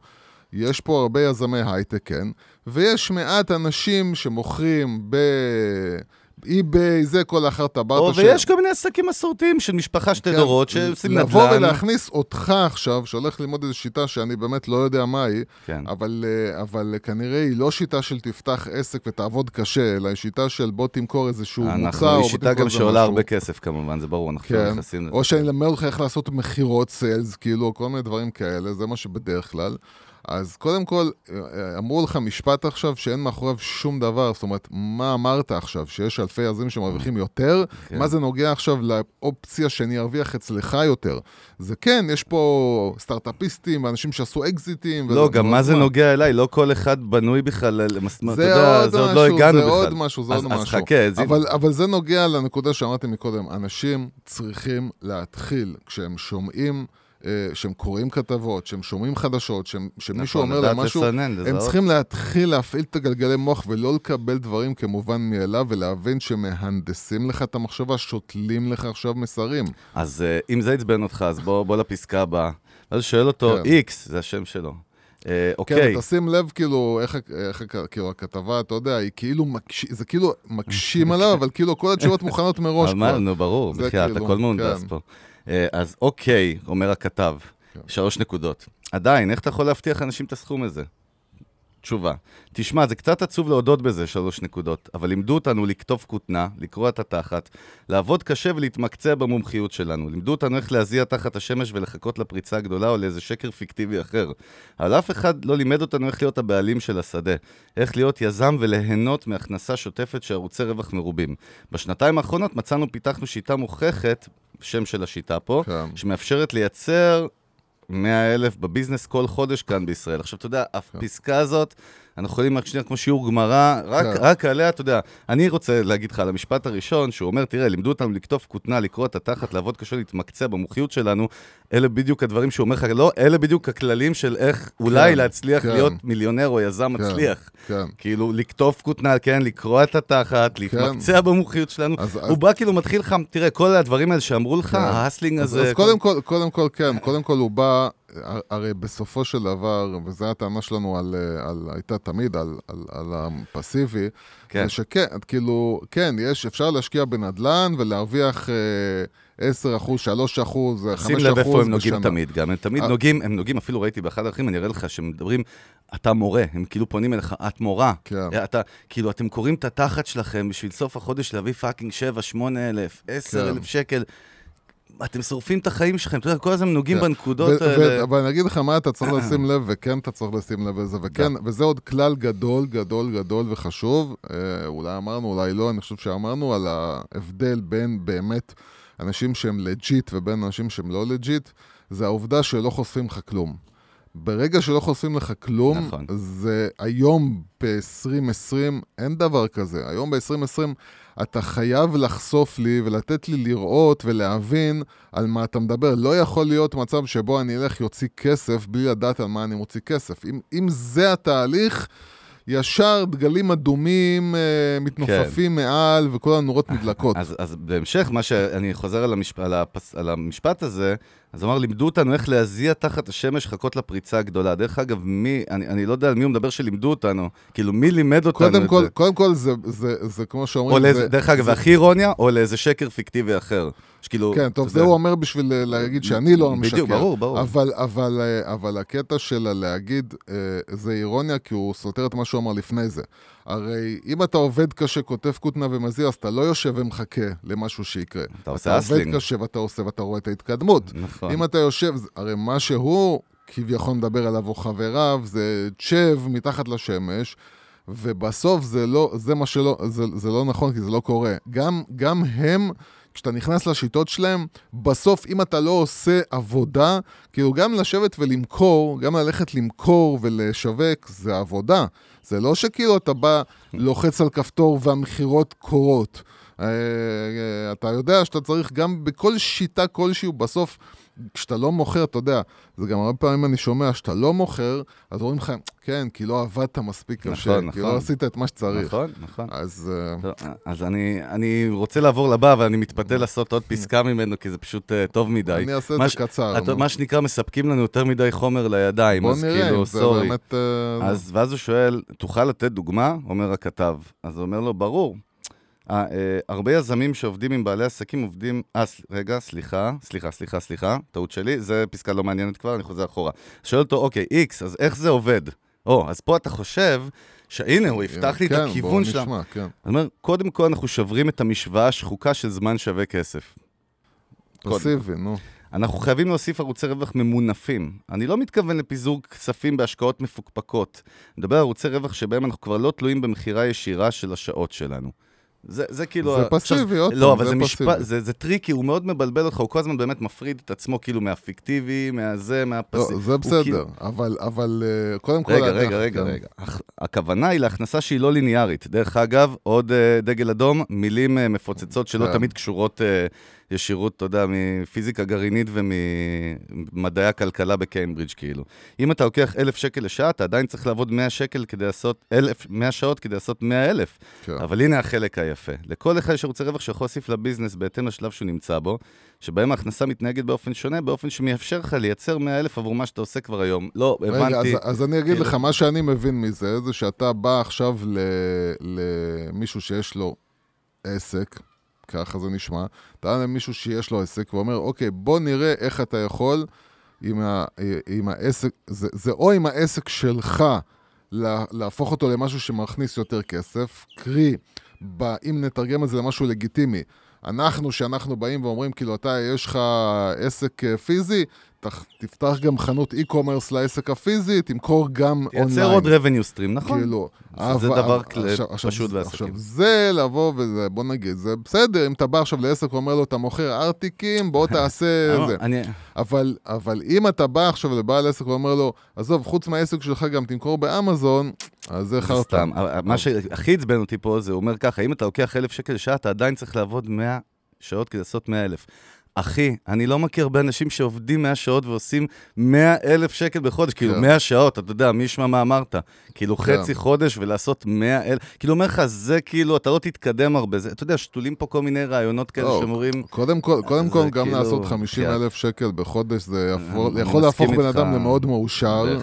יש פה הרבה יזמי הייטק, כן, ויש מעט אנשים שמוכרים באי-ביי, זה כל אחר טבעת. או, ויש כל מיני עסקים מסורתיים של משפחה שתי כן, דורות שעושים נדל"ן. לבוא ולהכניס אותך עכשיו, שהולך ללמוד איזו שיטה שאני באמת לא יודע מה היא, כן. אבל, אה, אבל כנראה היא לא שיטה של תפתח עסק ותעבוד קשה, אלא היא שיטה של בוא תמכור איזשהו מוצר. אנחנו, או היא שיטה גם שעולה משהו. הרבה כסף כמובן, זה ברור, אנחנו כן, נכנסים לזה. או שאני אלמד אותך איך לעשות מכירות סיילס, כאילו, כל מיני דברים כאלה, זה מה שבדרך כלל. אז קודם כל, אה, אמרו לך משפט עכשיו שאין מאחוריו שום דבר, זאת אומרת, מה אמרת עכשיו? שיש אלפי יזמים שמרוויחים יותר? כן. מה זה נוגע עכשיו לאופציה שאני ארוויח אצלך יותר? זה כן, יש פה סטארט-אפיסטים, ואנשים שעשו אקזיטים. לא, גם מה זה זמן. נוגע אליי? לא כל אחד בנוי בכלל למסמר, אתה זה יודע, זה עוד לא הגענו זה בכלל. עוד משהו, זה אז- עוד אז משהו. חכה, זה- אבל, אבל זה נוגע לנקודה שאמרתי מקודם, אנשים צריכים להתחיל, כשהם שומעים, אה, שהם קוראים כתבות, שהם שומעים חדשות, שהם, שמישהו נכון, אומר להם משהו, לסנן, הם. צריכים להתחיל להפעיל את הגלגלי מוח ולא לקבל דברים כמובן מאליו, ולהבין שמהנדסים לך את המחשבה, שותלים לך עכשיו מסרים. אז אה, אם זה עצבן אותך, אז בוא בוא לפסקה הבאה. הוא שואל אותו, כן. איקס, זה השם שלו. אה, כן, אוקיי, תשים לב כאילו, איך, איך כאילו הכתבה, אתה יודע, היא כאילו, מקש... זה כאילו מקשים עליו, אבל כאילו כל התשובות מוכנות מראש על מה? כבר. נו, ברור, בחייאת, כאילו, הכל מהונדס כן. פה. אה, אז אוקיי, אומר הכתב, כן. שלוש נקודות. עדיין, איך אתה יכול להבטיח לאנשים את הסכום הזה? תשובה. תשמע, זה קצת עצוב להודות בזה, שלוש נקודות, אבל לימדו אותנו לקטוף כותנה, לקרוע את התחת, לעבוד קשה ולהתמקצע במומחיות שלנו. לימדו אותנו איך להזיע תחת השמש ולחכות לפריצה הגדולה או לאיזה שקר פיקטיבי אחר. אבל אף אחד לא לימד אותנו איך להיות הבעלים של השדה. איך להיות יזם וליהנות מהכנסה שוטפת של ערוצי רווח מרובים. בשנתיים האחרונות מצאנו, פיתחנו שיטה מוכחת, שם של השיטה פה, כן. שמאפשרת לייצר 100 אלף בביזנס כל חודש כאן בישראל. עכשיו, אתה יודע, הפסקה הזאת, אנחנו יכולים רק שנייה כמו שיעור גמרא, רק, כן. רק עליה, אתה יודע, אני רוצה להגיד לך על המשפט הראשון, שהוא אומר, תראה, לימדו אותנו לקטוף כותנה, לקרוא את התחת, לעבוד קשה, להתמקצע במומחיות שלנו, אלה בדיוק הדברים שהוא אומר לך, לא, אלה בדיוק הכללים של איך אולי כן, להצליח כן. להיות מיליונר או יזם מצליח. כאילו, לקטוף כותנה, כן, לקרוע את התחת, להתמקצע במומחיות שלנו. אז- אז- הוא בא כאילו, מתחיל לך, תראה, כל הדברים האלה שאמרו לך. ה hustling אז, הזה... אז קודם כל, קודם כל, כן, קודם כל הוא בא, הרי בסופו של דבר, וזו הטענה שלנו על, אה, על הייתה תמיד על, על, על הפסיבי, כן. זה שכן, כאילו, כן, יש, אפשר להשקיע בנדל"ן ולהרוויח אה, 10 אחוז, 3 אחוז, 5 שים אחוז לב איפה הם בשנה. נוגעים תמיד, גם הם תמיד אה. נוגעים, הם נוגעים, אפילו ראיתי באחד האחרים, אני אראה לך שהם מדברים, אתה מורה, הם כאילו פונים אליך, את מורה. כן. אתה, כאילו, אתם קורעים את התחת שלכם בשביל סוף החודש להביא fucking 7, 8 אלף, 10 אלף כן. שקל. אתם שורפים את החיים שלכם, אתה יודע, כל הזמן נוגעים כן. בנקודות ו- האלה. ו- אבל אני אגיד לך מה אתה צריך לשים לב, וכן אתה צריך לשים לב לזה, וכן, וזה עוד כלל גדול, גדול, גדול וחשוב. אה, אולי אמרנו, אולי לא, אני חושב שאמרנו על ההבדל בין באמת אנשים שהם legit ובין אנשים שהם לא legit, זה העובדה שלא חושפים לך כלום. ברגע שלא חושפים לך כלום, נכון. זה היום ב-2020, אין דבר כזה. היום ב-2020 אתה חייב לחשוף לי ולתת לי לראות ולהבין על מה אתה מדבר. לא יכול להיות מצב שבו אני אלך יוציא כסף בלי לדעת על מה אני מוציא כסף. אם, אם זה התהליך, ישר דגלים אדומים אה, מתנופפים מעל וכל הנורות מדלקות. אז, אז בהמשך, מה שאני חוזר על, המשפ... על, הפס... על המשפט הזה, אז אמר, לימדו אותנו איך להזיע תחת השמש, חכות לפריצה הגדולה. דרך אגב, מי, אני, אני לא יודע על מי הוא מדבר שלימדו אותנו, כאילו, מי לימד אותנו קודם את כל, זה? קודם כל זה, זה, זה כמו או שאומרים, לאיזה, זה, דרך אגב, זה, הכי אירוניה, או לאיזה שקר פיקטיבי אחר. שכאילו, כן, טוב, זה יודע, הוא אומר בשביל אה, להגיד שאני לא המשקר. בדיוק, ברור, ברור. אבל, אבל, אה, אבל הקטע של הלהגיד אה, זה אירוניה, כי הוא סותר את מה שהוא אמר לפני זה. הרי אם אתה עובד קשה, כותב כותנה ומזיע, אז אתה לא יושב ומחכה למשהו שיקרה. אתה עושה אתה אסלינג. עובד קשה ואתה עושה ואתה רואה את ההתקדמות. נכון. אם אתה יושב, הרי מה שהוא כביכול מדבר עליו, או חבריו, זה צ'ב מתחת לשמש, ובסוף זה לא, זה מה שלא, זה, זה לא נכון, כי זה לא קורה. גם, גם הם, כשאתה נכנס לשיטות שלהם, בסוף אם אתה לא עושה עבודה, כאילו גם לשבת ולמכור, גם ללכת למכור ולשווק, זה עבודה. זה לא שכאילו אתה בא, לוחץ על כפתור והמכירות קורות. אה, אה, אתה יודע שאתה צריך גם בכל שיטה כלשהו, בסוף, כשאתה לא מוכר, אתה יודע, זה גם הרבה פעמים אני שומע, שאתה לא מוכר, אז אומרים לך, כן, כי לא עבדת מספיק קשה, נכון, כי נכון. לא עשית את מה שצריך. נכון, נכון. אז אה, טוב, אז אני, אני רוצה לעבור לבא, ואני מתפתה לעשות עוד פסקה ממנו, כי זה פשוט uh, טוב מדי. אני אעשה את זה ש- קצר. נו. מה שנקרא, מספקים לנו יותר מדי חומר לידיים, בוא אז נראה כאילו, אם זה סורי. באמת... אה, אז, ואז הוא שואל, תוכל לתת דוגמה? אומר הכתב. אז הוא אומר לו, ברור. אה, אה, הרבה יזמים שעובדים עם בעלי עסקים עובדים... אה, ס- רגע, סליחה, סליחה, סליחה, סליחה, טעות שלי, זה פסקה לא מעניינת כבר, אני חוזר אחורה. שואל אותו, אוקיי, איקס, אז איך זה עובד? או, אז פה אתה חושב שהנה, הוא יפתח לי את כן, הכיוון שלה. נשמע, כן. אני אומר, קודם כל אנחנו שוברים את המשוואה השחוקה של זמן שווה כסף. קודם. פסיבי, נו. אנחנו חייבים להוסיף ערוצי רווח ממונפים. אני לא מתכוון לפיזור כספים בהשקעות מפוקפקות. אני מדבר על ערוצי רווח שבהם אנחנו כבר לא תלויים במכירה ישירה של השעות שלנו. זה, זה כאילו... זה פסיבי, עוד לא, פעם, אבל זה זה, משפט. זה, זה tricky, הוא מאוד מבלבל אותך, הוא כל הזמן באמת מפריד את עצמו כאילו מהפיקטיבי, מהזה, מהפסיבי. לא, זה בסדר, כאילו- אבל, אבל אה, קודם כל... רגע, רגע, רגע, כן. רגע. הח- הכוונה היא להכנסה שהיא לא ליניארית. דרך אגב, עוד אה, דגל אדום, מילים אה, מפוצצות שלא כן. תמיד קשורות ישירות, אתה יודע, מפיזיקה גרעינית וממדעי הכלכלה בקיימברידג' כאילו. אם אתה לוקח אלף שקל לשעה, אתה עדיין צריך לעבוד 100 שקל כדי לעשות, אלף, 100 שעות כדי לעשות 100 אלף. כן. אבל הנה החלק היפה. לכל אחד יש ערוצי רווח שיכול להוסיף לביזנס בהתאם לשלב שהוא נמצא בו, שבהם ההכנסה מתנהגת באופן שונה, באופן שמאפשר לך לייצר 100 אלף עבור מה שאתה עושה כבר היום. לא, הבנתי. רגע, אז, אז אני אגיד כאילו- לך, מה שאני מבין מזה, זה שאתה בא עכשיו ל, למישהו שיש לו עסק, ככה זה נשמע, אתה למישהו שיש לו עסק ואומר, אוקיי, בוא נראה איך אתה יכול עם, ה, עם העסק, זה, זה או עם העסק שלך לה, להפוך אותו למשהו שמכניס יותר כסף, קרי, ב, אם נתרגם את זה למשהו לגיטימי, אנחנו, שאנחנו באים ואומרים, כאילו, אתה, יש לך עסק אה, פיזי, תפתח גם חנות e-commerce לעסק הפיזי, תמכור גם אונליין. תייצר עוד revenue stream, נכון? כאילו, זה דבר פשוט בעסקים. עכשיו, זה לבוא וזה, בוא נגיד, זה בסדר, אם אתה בא עכשיו לעסק ואומר לו, אתה מוכר ארטיקים, בוא תעשה לא, זה. אני- אבל, אבל אם אתה בא עכשיו לבעל עסק ואומר לו, עזוב, חוץ מהעסק שלך גם תמכור באמזון, אז זה חרטא. סתם. מה שהכי עצבן אותי פה, זה אומר ככה, אם אתה לוקח אלף שקל לשעה, אתה עדיין צריך לעבוד 100 שעות כדי לעשות 100 אלף. אחי, אני לא מכיר הרבה אנשים שעובדים 100 שעות ועושים 100 אלף שקל בחודש, כאילו כן. 100 שעות, אתה יודע, מי ישמע מה אמרת? כאילו כן. חצי חודש ולעשות 100 אלף, כאילו אומר לך, זה כאילו, אתה לא תתקדם הרבה, זה, אתה יודע, שתולים פה כל מיני רעיונות כאלה לא, שאומרים, קודם כל, קודם כל גם כאילו- לעשות 50 כן. אלף שקל בחודש, זה יכול, אני יכול להפוך בן. אדם למאוד מאושר.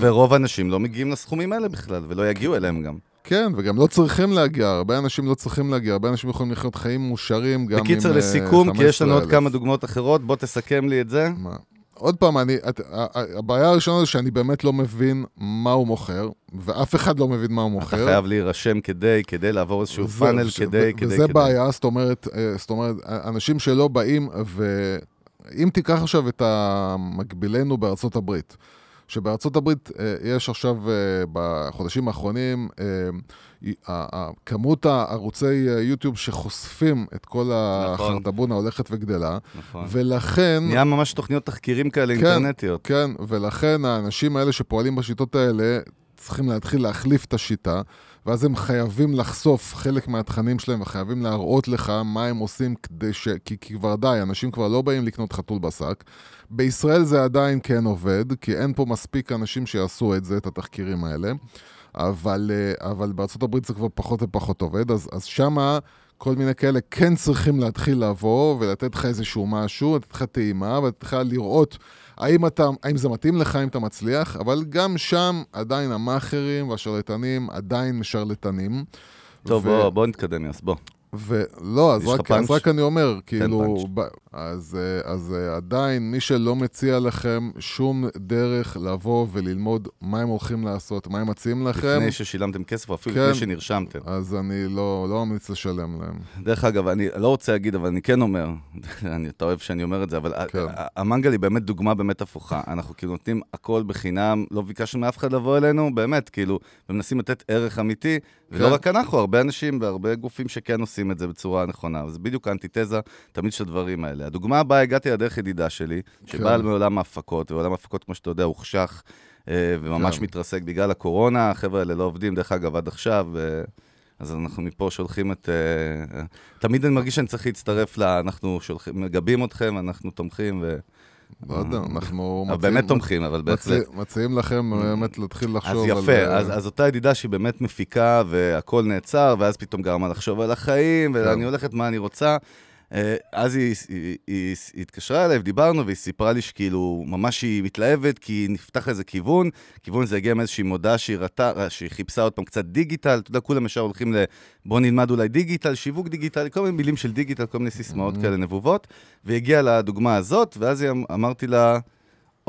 ורוב האנשים לא מגיעים לסכומים האלה בכלל, ולא יגיעו אליהם גם. כן, וגם לא צריכים להגיע, הרבה אנשים לא צריכים להגיע, הרבה אנשים יכולים לחיות חיים מאושרים גם עם בקיצר, אה, לסיכום, כי יש לנו עוד 15,000. כמה דוגמאות אחרות, בוא תסכם לי את זה. מה? עוד פעם, אני, את, הבעיה הראשונה זה שאני באמת לא מבין מה הוא מוכר, ואף אחד לא מבין מה הוא אתה מוכר. חייב להירשם כדי, כדי לעבור איזשהו זה- פאנל, ש- כדי, ו- כדי, וזה כדי. בעיה, זאת אומרת, אה, זאת אומרת, אנשים שלא באים, ואם תיקח עכשיו את המקבילנו בארצות הברית, שבארצות הברית אה, יש עכשיו, אה, בחודשים האחרונים, אה, כמות הערוצי יוטיוב שחושפים את כל נכון. החרטבונה הולכת וגדלה, נכון. ולכן... נהיה ממש תוכניות תחקירים כאלה כן. אינטרנטיות. כן, ולכן האנשים האלה שפועלים בשיטות האלה צריכים להתחיל להחליף את השיטה, ואז הם חייבים לחשוף חלק מהתכנים שלהם וחייבים להראות לך מה הם עושים כדי ש... כי, כי כבר די, אנשים כבר לא באים לקנות חתול בשק. בישראל זה עדיין כן עובד, כי אין פה מספיק אנשים שיעשו את זה, את התחקירים האלה, אבל, אה, אבל הברית זה כבר פחות ופחות עובד, אז, אז שמה... כל מיני כאלה כן צריכים להתחיל לבוא ולתת לך איזשהו משהו, לתת לך טעימה ולתת לך לראות האם, אתה, האם זה מתאים לך, האם אתה מצליח, אבל גם שם עדיין המאכערים והשרלטנים עדיין משרלטנים. טוב, ו- בוא, בוא נתקדם, יס, בוא. ולא, אז רק? אז רק אני אומר, כאילו, פאנץ'. ב, אז, אה, אז אה, עדיין מי שלא מציע לכם שום דרך לבוא וללמוד מה הם הולכים לעשות, מה הם מציעים לכם, לפני ששילמתם כסף, אפילו כן. לפני שנרשמתם. אז אני לא, לא ממליץ לשלם להם. דרך אגב, אני לא רוצה להגיד, אבל אני כן אומר, אני, אתה אוהב שאני אומר את זה, אבל כן. המנגל היא באמת דוגמה באמת הפוכה. אנחנו כאילו נותנים הכל בחינם, לא ביקשנו מאף אחד לבוא אלינו, באמת, כאילו, ומנסים לתת ערך אמיתי, ולא כן. רק אנחנו, הרבה אנשים והרבה גופים שכן עושים את זה בצורה נכונה. וזה בדיוק האנטיתזה תמיד של הדברים האלה. הדוגמה הבאה, הגעתי לדרך ידידה שלי, שבאה כן. מעולם ההפקות, ועולם ההפקות, כמו שאתה יודע, הוחשך. אה, וממש כן. מתרסק בגלל הקורונה, החבר'ה האלה לא עובדים, דרך אגב, עד עכשיו, אה, אז אנחנו מפה שולחים את... אה, תמיד אני מרגיש שאני צריך להצטרף ל... אנחנו שולחים, מגבים אתכם, אנחנו תומכים, ו... לא יודע, אנחנו אבל מציעים- באמת תומכים, אבל בהחלט. מציע- מציעים לכם באמת להתחיל לחשוב על... יפה, אה, אז, אז אותה ידידה שהיא באמת מפיקה והכל נעצר, ואז פתאום גרמה לחשוב על החיים, כן. ואני הולכת מה אני רוצה. אה, אז היא, היא, היא, היא התקשרה אליי ודיברנו, והיא סיפרה לי שכאילו, ממש היא מתלהבת, כי נפתח איזה כיוון, כיוון זה הגיע מאיזושהי מודעה שהיא ראתה, שהיא חיפשה עוד פעם קצת דיגיטל, אתה יודע, כולם ישר הולכים ל... בוא נלמד אולי דיגיטל, שיווק דיגיטלי, כל מיני מילים של דיגיטל, כל מיני סיסמאות כאלה נבובות, והיא הגיעה לדוגמה הזאת, ואז היא אמ- אמרתי לה,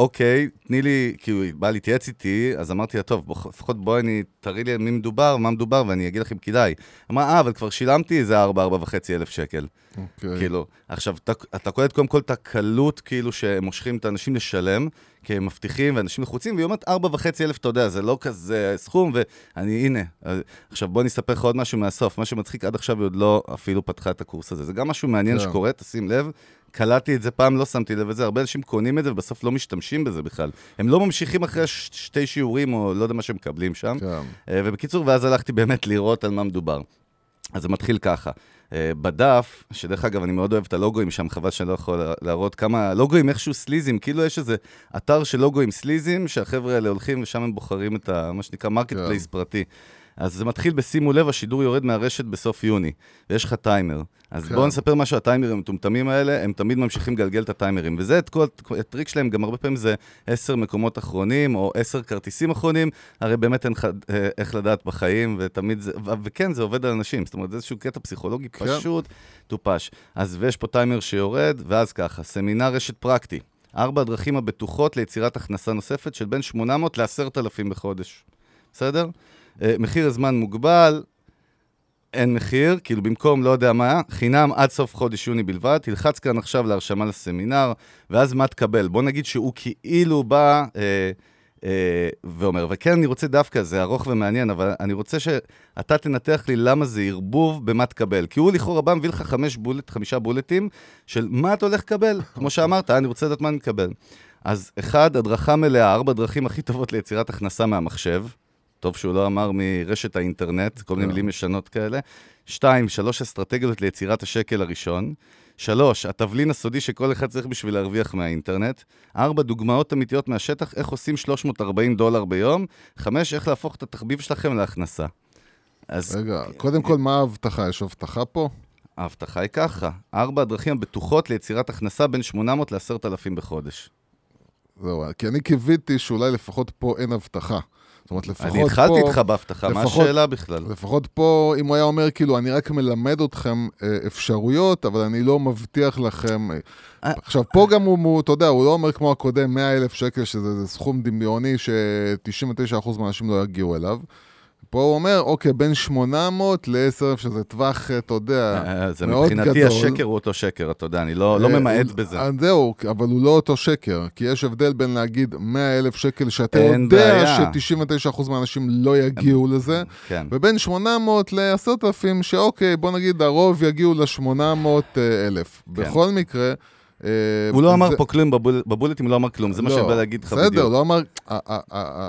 אוקיי, תני לי, כאילו, היא באה להתייעץ איתי, אז אמרתי לה, טוב, בוא- לפחות בואי, אני, תראי לי על מי מדובר, מה מדובר, ואני אגיד לך אם כדאי. אמרה, אה, אבל כבר שילמתי איזה 4, 4 וחצי אלף שקל. אוקיי. כאילו, עכשיו, אתה, אתה קולט קודם כל את הקלות, כאילו, שהם מושכים את האנשים לשלם, כי הם מבטיחים ואנשים לחוצים, והיא אומרת, ארבע וחצי אלף, אתה יודע, זה לא כזה סכום, ואני, הנה. עכשיו, בוא אני אספר לך עוד משהו מהסוף. מה שמצחיק, עד עכשיו היא עוד לא אפילו פתחה את הקורס הזה. זה גם משהו מעניין כן. שקורה, תשים לב. קלטתי את זה פעם, לא שמתי לב לזה, הרבה אנשים קונים את זה ובסוף לא משתמשים בזה בכלל. הם לא ממשיכים אחרי ש- שתי שיעורים, או לא יודע מה שהם מקבלים שם. כן. אה, ובקיצור, ואז הלכתי באמת לראות על מה מדובר. אז זה מתחיל ככה. אה, בדף, שדרך אגב, אני מאוד אוהב את הלוגוים שם, חבל שאני לא יכול להראות כמה לוגוים איכשהו סליזים, כאילו יש איזה אתר של לוגוים סליזים, שהחבר'ה האלה הולכים ושם הם בוחרים את ה, מה שנקרא marketplace פרטי. אז זה מתחיל בשימו לב, השידור יורד מהרשת בסוף יוני, ויש לך טיימר. אז כן. בואו נספר משהו, הטיימרים המטומטמים האלה, הם תמיד ממשיכים לגלגל את הטיימרים. וזה, את כל, הטריק שלהם, גם הרבה פעמים זה עשר מקומות אחרונים, או עשר כרטיסים אחרונים, הרי באמת אין אה, איך לדעת בחיים, ותמיד זה, וכן, זה עובד על אנשים. זאת אומרת, זה איזשהו קטע פסיכולוגי כן. פשוט, טופש. אז ויש פה טיימר שיורד, ואז ככה, סמינר רשת פרקטי. ארבע הדרכים הבטוחות ליצירת הכנסה נוספת של בין 800 ל-10,000 בחודש. בסדר? אה, מחיר הזמן מוגבל, אין מחיר, כאילו במקום לא יודע מה, חינם עד סוף חודש יוני בלבד, תלחץ כאן עכשיו להרשמה לסמינר, ואז מה תקבל? בוא נגיד שהוא כאילו בא אה, אה, ואומר, וכן, אני רוצה דווקא, זה ארוך ומעניין, אבל אני רוצה שאתה תנתח לי למה זה ערבוב במה תקבל. כי הוא לכאורה בא מביא לך חמש בולט, חמישה בולטים של מה אתה הולך לקבל, כמו שאמרת, אני רוצה לדעת מה אני מקבל. אז אחד, הדרכה מלאה, ארבע דרכים הכי טובות ליצירת הכנסה מהמחשב. טוב שהוא לא אמר מרשת האינטרנט, כל מיני כן. מילים ישנות כאלה. שתיים, שלוש אסטרטגיות ליצירת השקל הראשון. שלוש, התבלין הסודי שכל אחד צריך בשביל להרוויח מהאינטרנט. ארבע, דוגמאות אמיתיות מהשטח, איך עושים 340 דולר ביום. חמש, איך להפוך את התחביב שלכם להכנסה. אז רגע, קודם כל, מה ההבטחה? יש הבטחה פה? ההבטחה היא ככה, ארבע הדרכים הבטוחות ליצירת הכנסה בין 800 ל-10,000 בחודש. זהו, כי אני קיוויתי שאולי לפחות פה אין הבטחה. זאת אומרת, לפחות פה... אני התחלתי איתך בהבטחה, מה השאלה בכלל? לפחות פה, אם הוא היה אומר, כאילו, אני רק מלמד אתכם אה, אפשרויות, אבל אני לא מבטיח לכם... אה, אה. עכשיו, פה גם הוא, אתה יודע, הוא לא אומר כמו הקודם, 100 אלף שקל, שזה זה סכום דמיוני ש-99% מהאנשים לא יגיעו אליו. פה הוא אומר, אוקיי, בין 800 ל-10,000, שזה טווח, אה, אתה יודע, אה, זה מאוד מבחינתי גדול. השקר הוא אותו שקר, אתה יודע, אני לא לא אה, ממעט בזה. זהו, אבל הוא לא אותו שקר, כי יש הבדל בין להגיד 100 אלף שקל, שאתה יודע בעיה. ש-99% מהאנשים לא יגיעו לזה, כן. ובין 800 ל-10,000, שאוקיי, בוא נגיד הרוב יגיעו ל-800 אלף. בכל מקרה... כן. הוא לא אמר זה- פה כלום בבול- בבולטים, הוא לא אמר כלום, זה מה לא, שאני בא להגיד לך בסדר, בדיוק. לא אמר...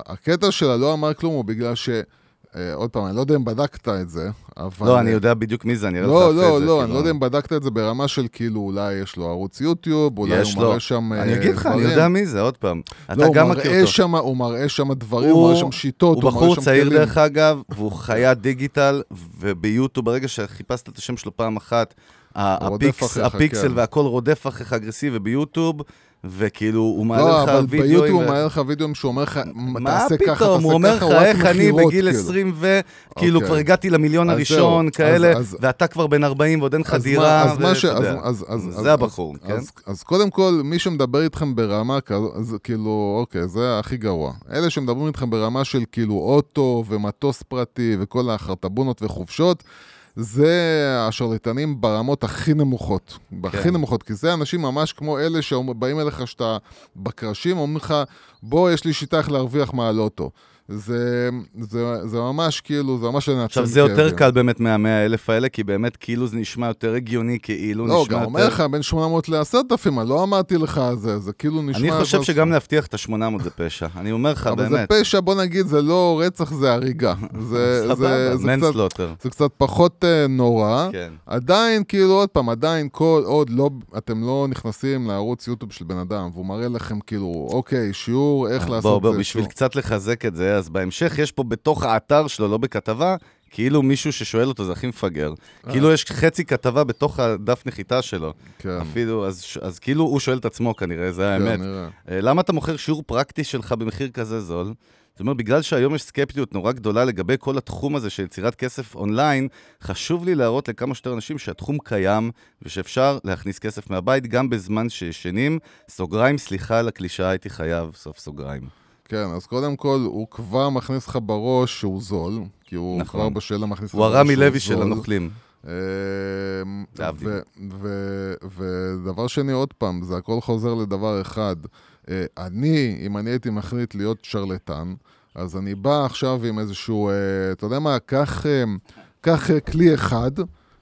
הקטע שלה לא אמר כלום הוא בגלל ש... אה, עוד פעם, אני לא יודע אם בדקת את זה, אבל... לא, אני יודע בדיוק מי זה, אני אראה לך לא, לא. לא, כאילו. אני לא יודע אם בדקת את זה ברמה של כאילו, אולי יש לו ערוץ יוטיוב, אולי הוא. מראה שם אני אה, אגיד לך, אני. יודע מי זה, עוד פעם. אתה לא, הוא גם מכיר אותו. הוא מראה שם דברים, הוא הוא- מראה שם שיטות, הוא הוא מראה בחור שם צעיר כלים. דרך אגב, והוא חיית דיגיטל, וביוטיוב, ברגע שחיפשת את השם שלו פעם אחת, אחריך, הפיקסל כן. והכל רודף אחריך אגרסיבי ביוב, וכאילו, הוא מעלה לא, לך אבל וידאוים. ביוטיוב ו- הוא מעלה לך וידאוים שהוא אומר לך, תעשה ככה? תעשה הוא אומר לך, ככה, איך אני בגיל כאילו. 20 ו... כאילו, אוקיי. כבר הגעתי למיליון הראשון. כאלה, ואתה כבר בן 40 ועוד אין לך דירה, זה הבחור, כן? אז- קודם כל, מי שמדבר איתכם ברמה כזו, כאילו, אוקיי, זה הכי גרוע. אלה שמדברים איתכם ברמה של כאילו אוטו ומטוס פרטי וכל החרטבונות וחופשות, זה השרלטנים ברמות הכי נמוכות. הכי כן. נמוכות, כי זה אנשים ממש כמו אלה שבאים אליך שאתה בקרשים, אומרים לך, בוא, יש לי שיטה איך להרוויח מהלוטו. זה, זה, זה ממש כאילו, זה ממש לנצל עכשיו, זה יותר. קל באמת מה-100 אלף האלה, כי באמת כאילו זה נשמע יותר הגיוני, כאילו לא, נשמע גם יותר... אומר לך בין 800 ל-10,000, אני לא אמרתי לך זה, זה כאילו נשמע... אני חושב אבל- שגם להבטיח את ה-800 זה פשע. אני אומר לך, אבל זה באמת. פשע, בוא נגיד, זה לא רצח, זה הריגה. זה, סבבה, זה, זה, קצת. זה קצת פחות uh, נורא. כן. עדיין, כאילו, עוד פעם, עדיין כל עוד לא, אתם לא נכנסים לערוץ יוטיוב של בן אדם, והוא מראה לכם כאילו, אוקיי, שיעור איך לעשות בוא, זה. בוא, בשביל שיעור. קצת לחזק את זה, אז בהמשך יש פה בתוך האתר שלו, לא בכתבה, כאילו מישהו ששואל אותו, זה הכי מפגר. כאילו יש חצי כתבה בתוך הדף נחיתה שלו. כן, אפילו, אז, אז כאילו הוא שואל את עצמו כנראה, זה כן, האמת. נראה. אה, למה אתה מוכר שיעור פרקטי שלך במחיר כזה זול? זאת אומרת, בגלל שהיום יש סקפטיות נורא גדולה לגבי כל התחום הזה של יצירת כסף אונליין, חשוב לי להראות לכמה שיותר אנשים שהתחום קיים ושאפשר להכניס כסף מהבית גם בזמן שישנים. סוגריים, סליחה על הקלישאה, הייתי חייב, סוף סוגריים. כן, אז קודם כל, הוא כבר מכניס לך בראש שהוא זול, כי הוא נכון. כבר בשאלה מכניס לך הוא בראש הרמי שהוא לוי של זול. הנוכלים. אמ, ודבר שני, עוד פעם, זה הכל חוזר לדבר אחד. אה, אני, אם אני הייתי מחליט להיות שרלטן, אז אני בא עכשיו עם איזשהו, אה, אתה יודע מה, קח, קח אה, כלי אחד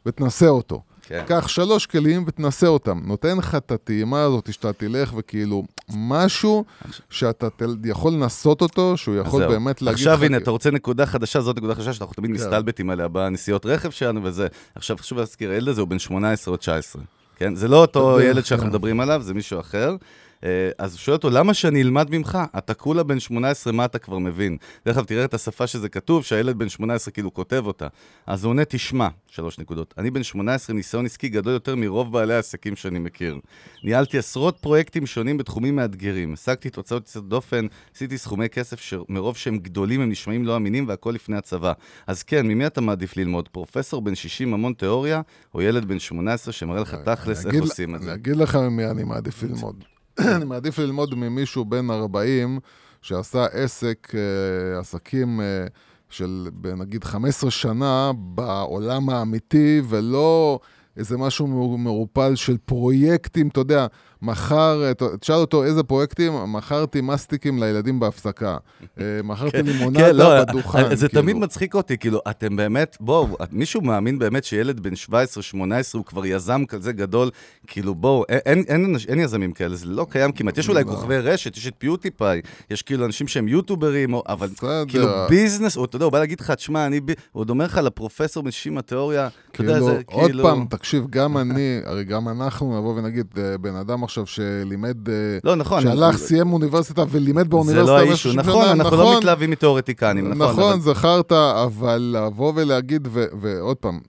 ותנסה אותו. כן. קח שלוש כלים ותנסה אותם. נותן לך את הטעימה הזאת שאתה תלך וכאילו, משהו שאתה תל- יכול לנסות אותו, שהוא יכול. באמת להגיד לך... עכשיו הנה, אתה רוצה נקודה חדשה, זאת נקודה חדשה שאנחנו תמיד כן. מסתלבטים עליה בנסיעות רכב שלנו וזה. עכשיו חשוב להזכיר, הילד הזה הוא בן 18 או 19. כן? זה לא אותו ילד שאנחנו. מדברים עליו, זה מישהו אחר. אה, אז הוא שואל אותו, למה שאני אלמד ממך? אתה כולה בן 18, מה אתה כבר מבין? דרך אגב, תראה את השפה שזה כתוב, שהילד בן 18 כאילו כותב אותה. אז הוא עונה, תשמע, שלוש נקודות. אני בן 18, ניסיון עסקי גדול יותר מרוב בעלי העסקים שאני מכיר. ניהלתי עשרות פרויקטים שונים בתחומים מאתגרים. השגתי תוצאות יוצאות דופן, עשיתי סכומי כסף שמרוב שהם גדולים הם נשמעים לא אמינים והכל לפני הצבא. אז כן, ממי אתה מעדיף ללמוד? פרופסור בן 60 המון תיאוריה, או ילד בן 18 שמראה לך תכלס איך עושים את זה? אגיד לך ממי אני מעדיף ללמוד. אני מעדיף ללמוד ממישהו בן 40 שעשה עסק, אה, עסקים אה, של נגיד 15 שנה בעולם האמיתי, ולא איזה משהו מעו- מעורפל של פרויקטים, אתה יודע, מחר, תשאל אותו איזה פרויקטים, מכרתי מסטיקים לילדים בהפסקה. אה, מכרתי כן, לימונדה לא, בדוכן. זה כאילו. תמיד מצחיק אותי, כאילו, אתם באמת, בואו, מישהו מאמין באמת שילד בן 17-18 הוא כבר יזם כזה גדול? כאילו, בואו, אין, יזמים כאלה, זה לא קיים כמעט. יש אולי לא. כוכבי רשת, יש את פיוטיפיי, יש כאילו אנשים שהם יוטוברים, אבל. כאילו ביזנס, אתה יודע, הוא בא להגיד לך, תשמע, אני, הוא עוד אומר לך לפרופסור 60 התיאוריה, אתה יודע, כאילו, זה עוד כאילו... פעם, תקשיב, גם אני, הרי גם אנחנו נבוא ונגיד, אה, בן אדם עכשיו שלימד, אה, לא, נכון. שהלך, זה- סיים אוניברסיטה ולימד זה באוניברסיטה לא במשך האישו, 30 נכון, שנה, אנחנו לא מתלהבים מתיאורטיקנים, נכון. נכון, אבל- זכרת, אבל לבוא ולהגיד, ו- ועוד פעם,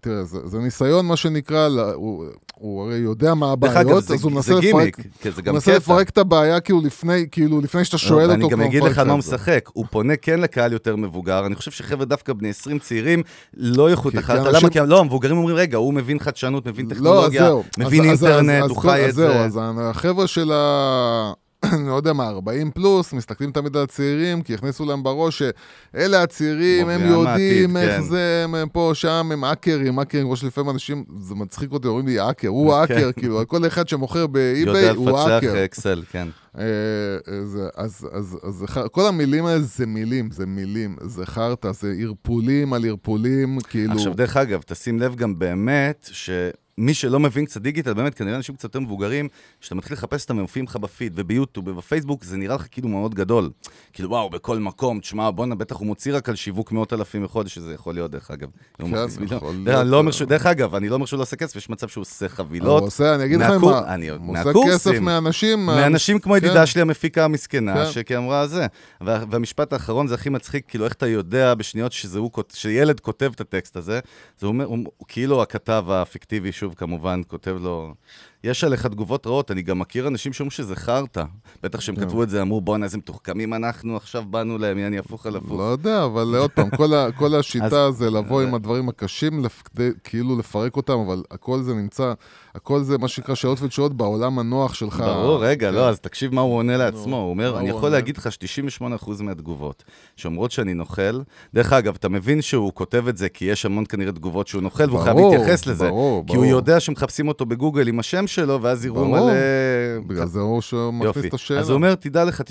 תראה, זה זה ניסיון, מה שנקרא, הוא- הוא הרי יודע מה הבעיות, זה- אז הוא זה מנסה לפרק... זה הוא מנסה. לפרק את הבעיה כאילו לפני, כאילו לפני שאתה שואל לא, אותו, ואני גם אגיד לך מה הוא את זה. משחק. הוא פונה כן לקהל יותר מבוגר. אני חושב שחבר'ה דווקא בני 20 צעירים לא כי- תחת. כי למה? כי לא, המבוגרים אומרים, רגע, הוא מבין חדשנות, מבין לא, אז טכנולוגיה, זהו. מבין אז- אז- אינטרנט, אז- הוא אז חי כל- את זהו, זה. אז החבר'ה של ה... אני לא יודע מה, 40 פלוס, מסתכלים תמיד על הצעירים, כי הכניסו להם בראש שאלה הצעירים, הם יודעים מהעתיד, איך כן. זה, הם הם פה, שם, הם האקרים, האקרים, כמו שלפעמים אנשים, זה מצחיק אותי, אומרים לי האקר, הוא כן. האקר, כאילו, כל אחד שמוכר באי-ביי יודע הוא לפצח האקר. אקסל, כן. אה, אה, אז, אז, אז ח- כל המילים האלה זה מילים, זה מילים, זה חרטא, זה ערפולים על ערפולים, כאילו... עכשיו, דרך אגב, תשים לב גם באמת, שמי שלא מבין קצת דיגיטל, באמת, כנראה אנשים קצת יותר מבוגרים, כשאתה מתחיל לחפש אותם, הם מופיעים לך בפיד, וביוטיוב, ובפייסבוק, זה נראה לך כאילו מאוד גדול. כאילו, וואו, בכל מקום, תשמע, בואנה, בטח הוא מוציא רק על שיווק מאות אלפים בחודש, שזה יכול להיות, דרך אגב. הוא דרך, אגב, אני לא אומר שהוא לא עושה כסף, יש מצב שהוא עושה הוא חבילות. עושה, אני אגיד לך מה, הוא עושה. כסף מאנשים... מה- מאנשים כמו כן. ידידה שלי המפיקה המסכנה, כן. שכי אמרה זה. וה, והמשפט האחרון זה הכי מצחיק, כאילו איך אתה יודע בשניות הוא, שילד כותב את הטקסט הזה, זה אומר, הוא, הוא כאילו הכתב הפיקטיבי, שוב כמובן, כותב לו, יש עליך תגובות רעות, אני גם מכיר אנשים שאומרים שזה חרטא. בטח שהם כן. כתבו את זה, אמרו, בואנה, איזה מתוחכמים אנחנו, עכשיו באנו להם, יעני הפוך על הפוך. לא יודע, אבל עוד פעם, כל, ה, כל השיטה זה לבוא עם הדברים הקשים, כדי, כאילו לפרק אותם, אבל הכל זה נמצא, הכל זה מה שנקרא שאלות ותשואות בעולם הנוח שלך. ברור, רגע, כן. לא, אז תקשיב מה הוא עונה לעצמו. הוא אומר, אני יכול? להגיד לך ש-98% מהתגובות שאומרות שאני נוכל, דרך אגב, אתה מבין שהוא כותב את זה כי יש המון כנראה תגובות שהוא נוכל, והוא חייב להתייחס לזה. ברור, כי הוא. יודע שמחפשים אותו בגוגל עם השם שלו, ואז יראו. מלא... בגלל זה הוא שמכניס. את השאלה. אז הוא אומר, תדע לך,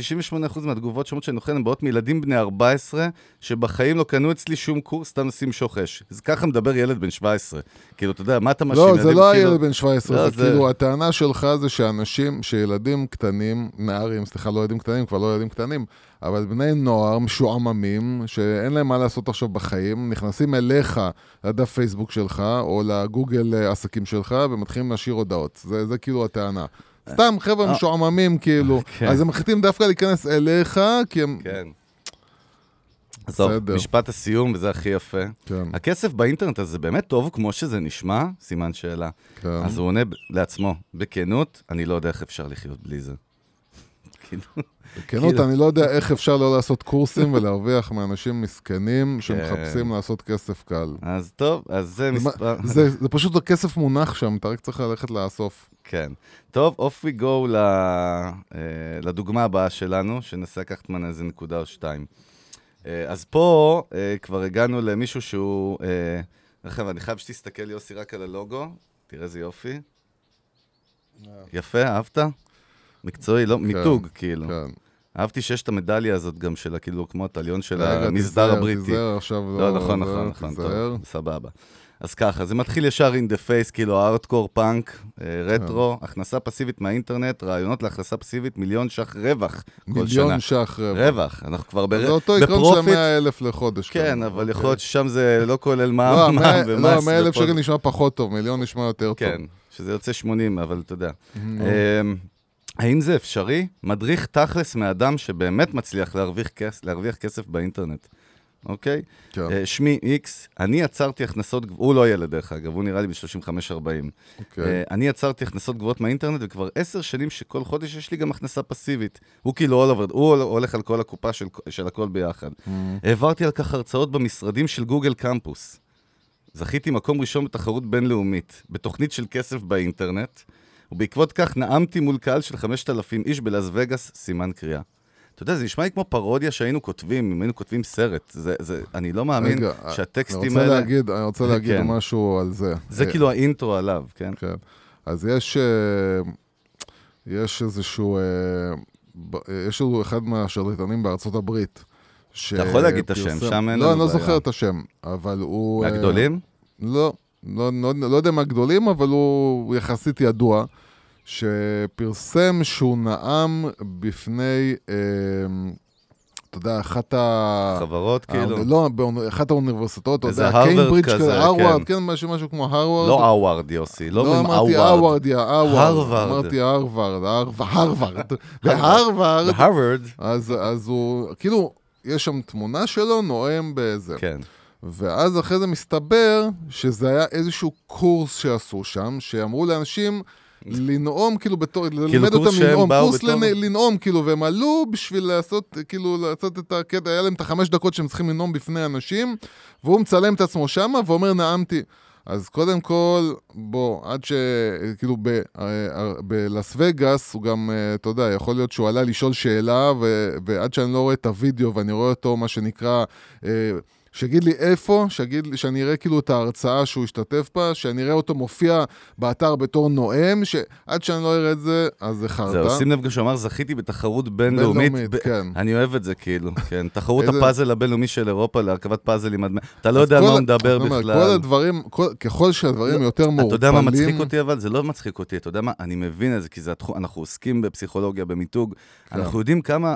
98% מהתגובות שאומרות שאני נוכל הן באות מילדים בני 14, שבחיים לא קנו אצלי שום קורס, סתם נשים שוחש. אז ככה מדבר ילד בן 17. כאילו, אתה יודע, מה אתה מאשים? לא, זה לא הילד בן 17, לא, זה- כאילו, הטענה שלך זה שאנשים, שילדים קטנים, נערים, סליחה, לא ילדים קטנים, כבר לא ילדים קטנים, אבל בני נוער משועממים, שאין להם מה לעשות עכשיו בחיים, נכנסים אליך לדף פייסבוק שלך, או לגוגל אה, עסקים שלך, ומתחילים להשאיר הודעות. זה, זה כאילו הטענה. סתם חבר'ה אה. משועממים, כאילו. כן. אז הם מחליטים דווקא להיכנס אליך, כי הם... כן. בסדר. משפט הסיום, וזה הכי יפה. כן, הכסף באינטרנט הזה באמת טוב כמו שזה נשמע? סימן שאלה. כן. אז הוא עונה לעצמו, בכנות, אני לא יודע איך אפשר לחיות בלי זה. כאילו. בכנות, כאילו- אני לא יודע איך אפשר לא לעשות קורסים ולהרוויח מאנשים מסכנים שמחפשים לעשות כסף קל. אז טוב, אז זה מספר... זה פשוט הכסף מונח שם, אתה רק צריך ללכת לאסוף. כן. טוב, off we go. אה, לדוגמה הבאה שלנו, שננסה לקחת ממנה איזה נקודה או שתיים. אה, אז פה אה, כבר הגענו למישהו שהוא... אגב, אני חייב שתסתכל, יוסי, רק על הלוגו. תראה איזה יופי. יפה, אהבת? מקצועי, לא, מיתוג, כאילו. כן. אהבתי שיש את המדליה הזאת גם של, כאילו, כמו הטליון של המסדר תיזהר, הבריטי. תיזהר עכשיו, לא, נכון, זה, נכון, נכון, תיזהר. טוב, סבבה. אז ככה, זה מתחיל ישר in the face, כאילו hardcore punk, אה, רטרו, כן. הכנסה פסיבית מהאינטרנט, רעיונות להכנסה פסיבית, מיליון ש"ח רווח כל שנה. מיליון ש"ח רווח. רווח, אנחנו כבר בר... זה אותו עיקרון של ב profit, ה-100 אלף לחודש. כן, אבל. יכול להיות ששם זה לא כולל לא, מע"מ, מע"מ המאה- ומס. לא, 100 אלף שקל נשמע פחות טוב, מיליון נשמע יותר טוב. כן, שזה יוצא 80, אבל אתה יודע. האם זה אפשרי? מדריך תכלס מאדם שבאמת מצליח להרוויח כס- להרוויח כסף באינטרנט, אוקיי? כן. אה, שמי איקס, אני יצרתי הכנסות, הוא לא ילד דרך אגב, הוא נראה לי ב-35-40. אוקיי. אה, אני יצרתי הכנסות גבוהות מהאינטרנט, וכבר עשר שנים שכל חודש יש לי גם הכנסה פסיבית. הוא כאילו all over, הוא הולך על כל הקופה של, של הכל ביחד. העברתי על כך הרצאות במשרדים של גוגל קמפוס. זכיתי מקום ראשון בתחרות בינלאומית, בתוכנית של כסף באינטרנט, ובעקבות כך נאמתי מול קהל של 5,000 איש בלאס וגאס, סימן קריאה. אתה יודע, זה נשמע לי כמו פרודיה שהיינו כותבים, אם היינו כותבים סרט. זה, זה, אני לא מאמין רגע, שהטקסטים אני רוצה האלה... להגיד, אני רוצה להגיד כן. משהו על זה. זה אה, כאילו האינטרו עליו, כן? כן. אז יש, אה, יש איזשהו, אה, אה, יש לנו אחד מהשרלטנים בארצות הברית. אתה יכול להגיד את השם, שם אין לא, אני לא. זוכר את השם, אבל הוא... מהגדולים? לא, לא, לא, לא יודע מהגדולים, אבל הוא יחסית ידוע, שפרסם שהוא נאם בפני, אה, אתה יודע, אחת ה... חברות, כאילו? לא, באחת האוניברסיטאות, אתה איזה יודע, הרווארד קיימברידג' כזה, כזה, הרווארד, כן. כן, משהו משהו כמו הרווארד. לא האווארד, יוסי. לא לא אומרים אמרתי. הרווארד, יא הרווארד. הרווארד. אמרתי הרווארד, הרווארד, הרווארד. בהרווארד, בהרווארד. אז אז הוא, כאילו, יש שם תמונה שלו, נואם באיזה. כן. ואז אחרי זה מסתבר שזה היה איזשהו קורס שעשו שם, שאמרו לאנשים לנאום, כאילו בתור, ללמד קורס אותם לנאום, קורס לנאום, כאילו, והם עלו בשביל לעשות, כאילו, לעשות את הקטע, היה להם את החמש דקות שהם צריכים לנאום בפני אנשים, והוא מצלם את עצמו שמה ואומר, נאמתי. אז קודם כל, בוא, עד ש... כאילו, ב- אה, אה, בלאס וגאס, הוא גם, אה, אתה יודע, יכול להיות שהוא עלה לשאול שאלה, ו- ועד שאני לא רואה את הוידאו ואני רואה אותו, מה שנקרא... אה, שיגיד לי איפה, שיגיד לי, שאני אראה כאילו את ההרצאה שהוא השתתף בה, שאני אראה אותו מופיע באתר בתור נואם, שעד שאני לא אראה את זה, אז זה חרטא. זהו, שים לב גם שהוא אמר, זכיתי בתחרות בינלאומית. בינלאומית, כן. אני אוהב את זה, כאילו, כן. תחרות הפאזל הבינלאומי של אירופה להרכבת פאזלים. אתה לא יודע על מה הוא מדבר בכלל. כל הדברים, כל, ככל שהדברים יותר מעורפלים... אתה יודע מה מצחיק אותי אבל? זה לא מצחיק אותי, אתה יודע מה? אני מבין את זה, כי אנחנו עוסקים בפסיכולוגיה, במיתוג. כן. אנחנו יודעים כמה...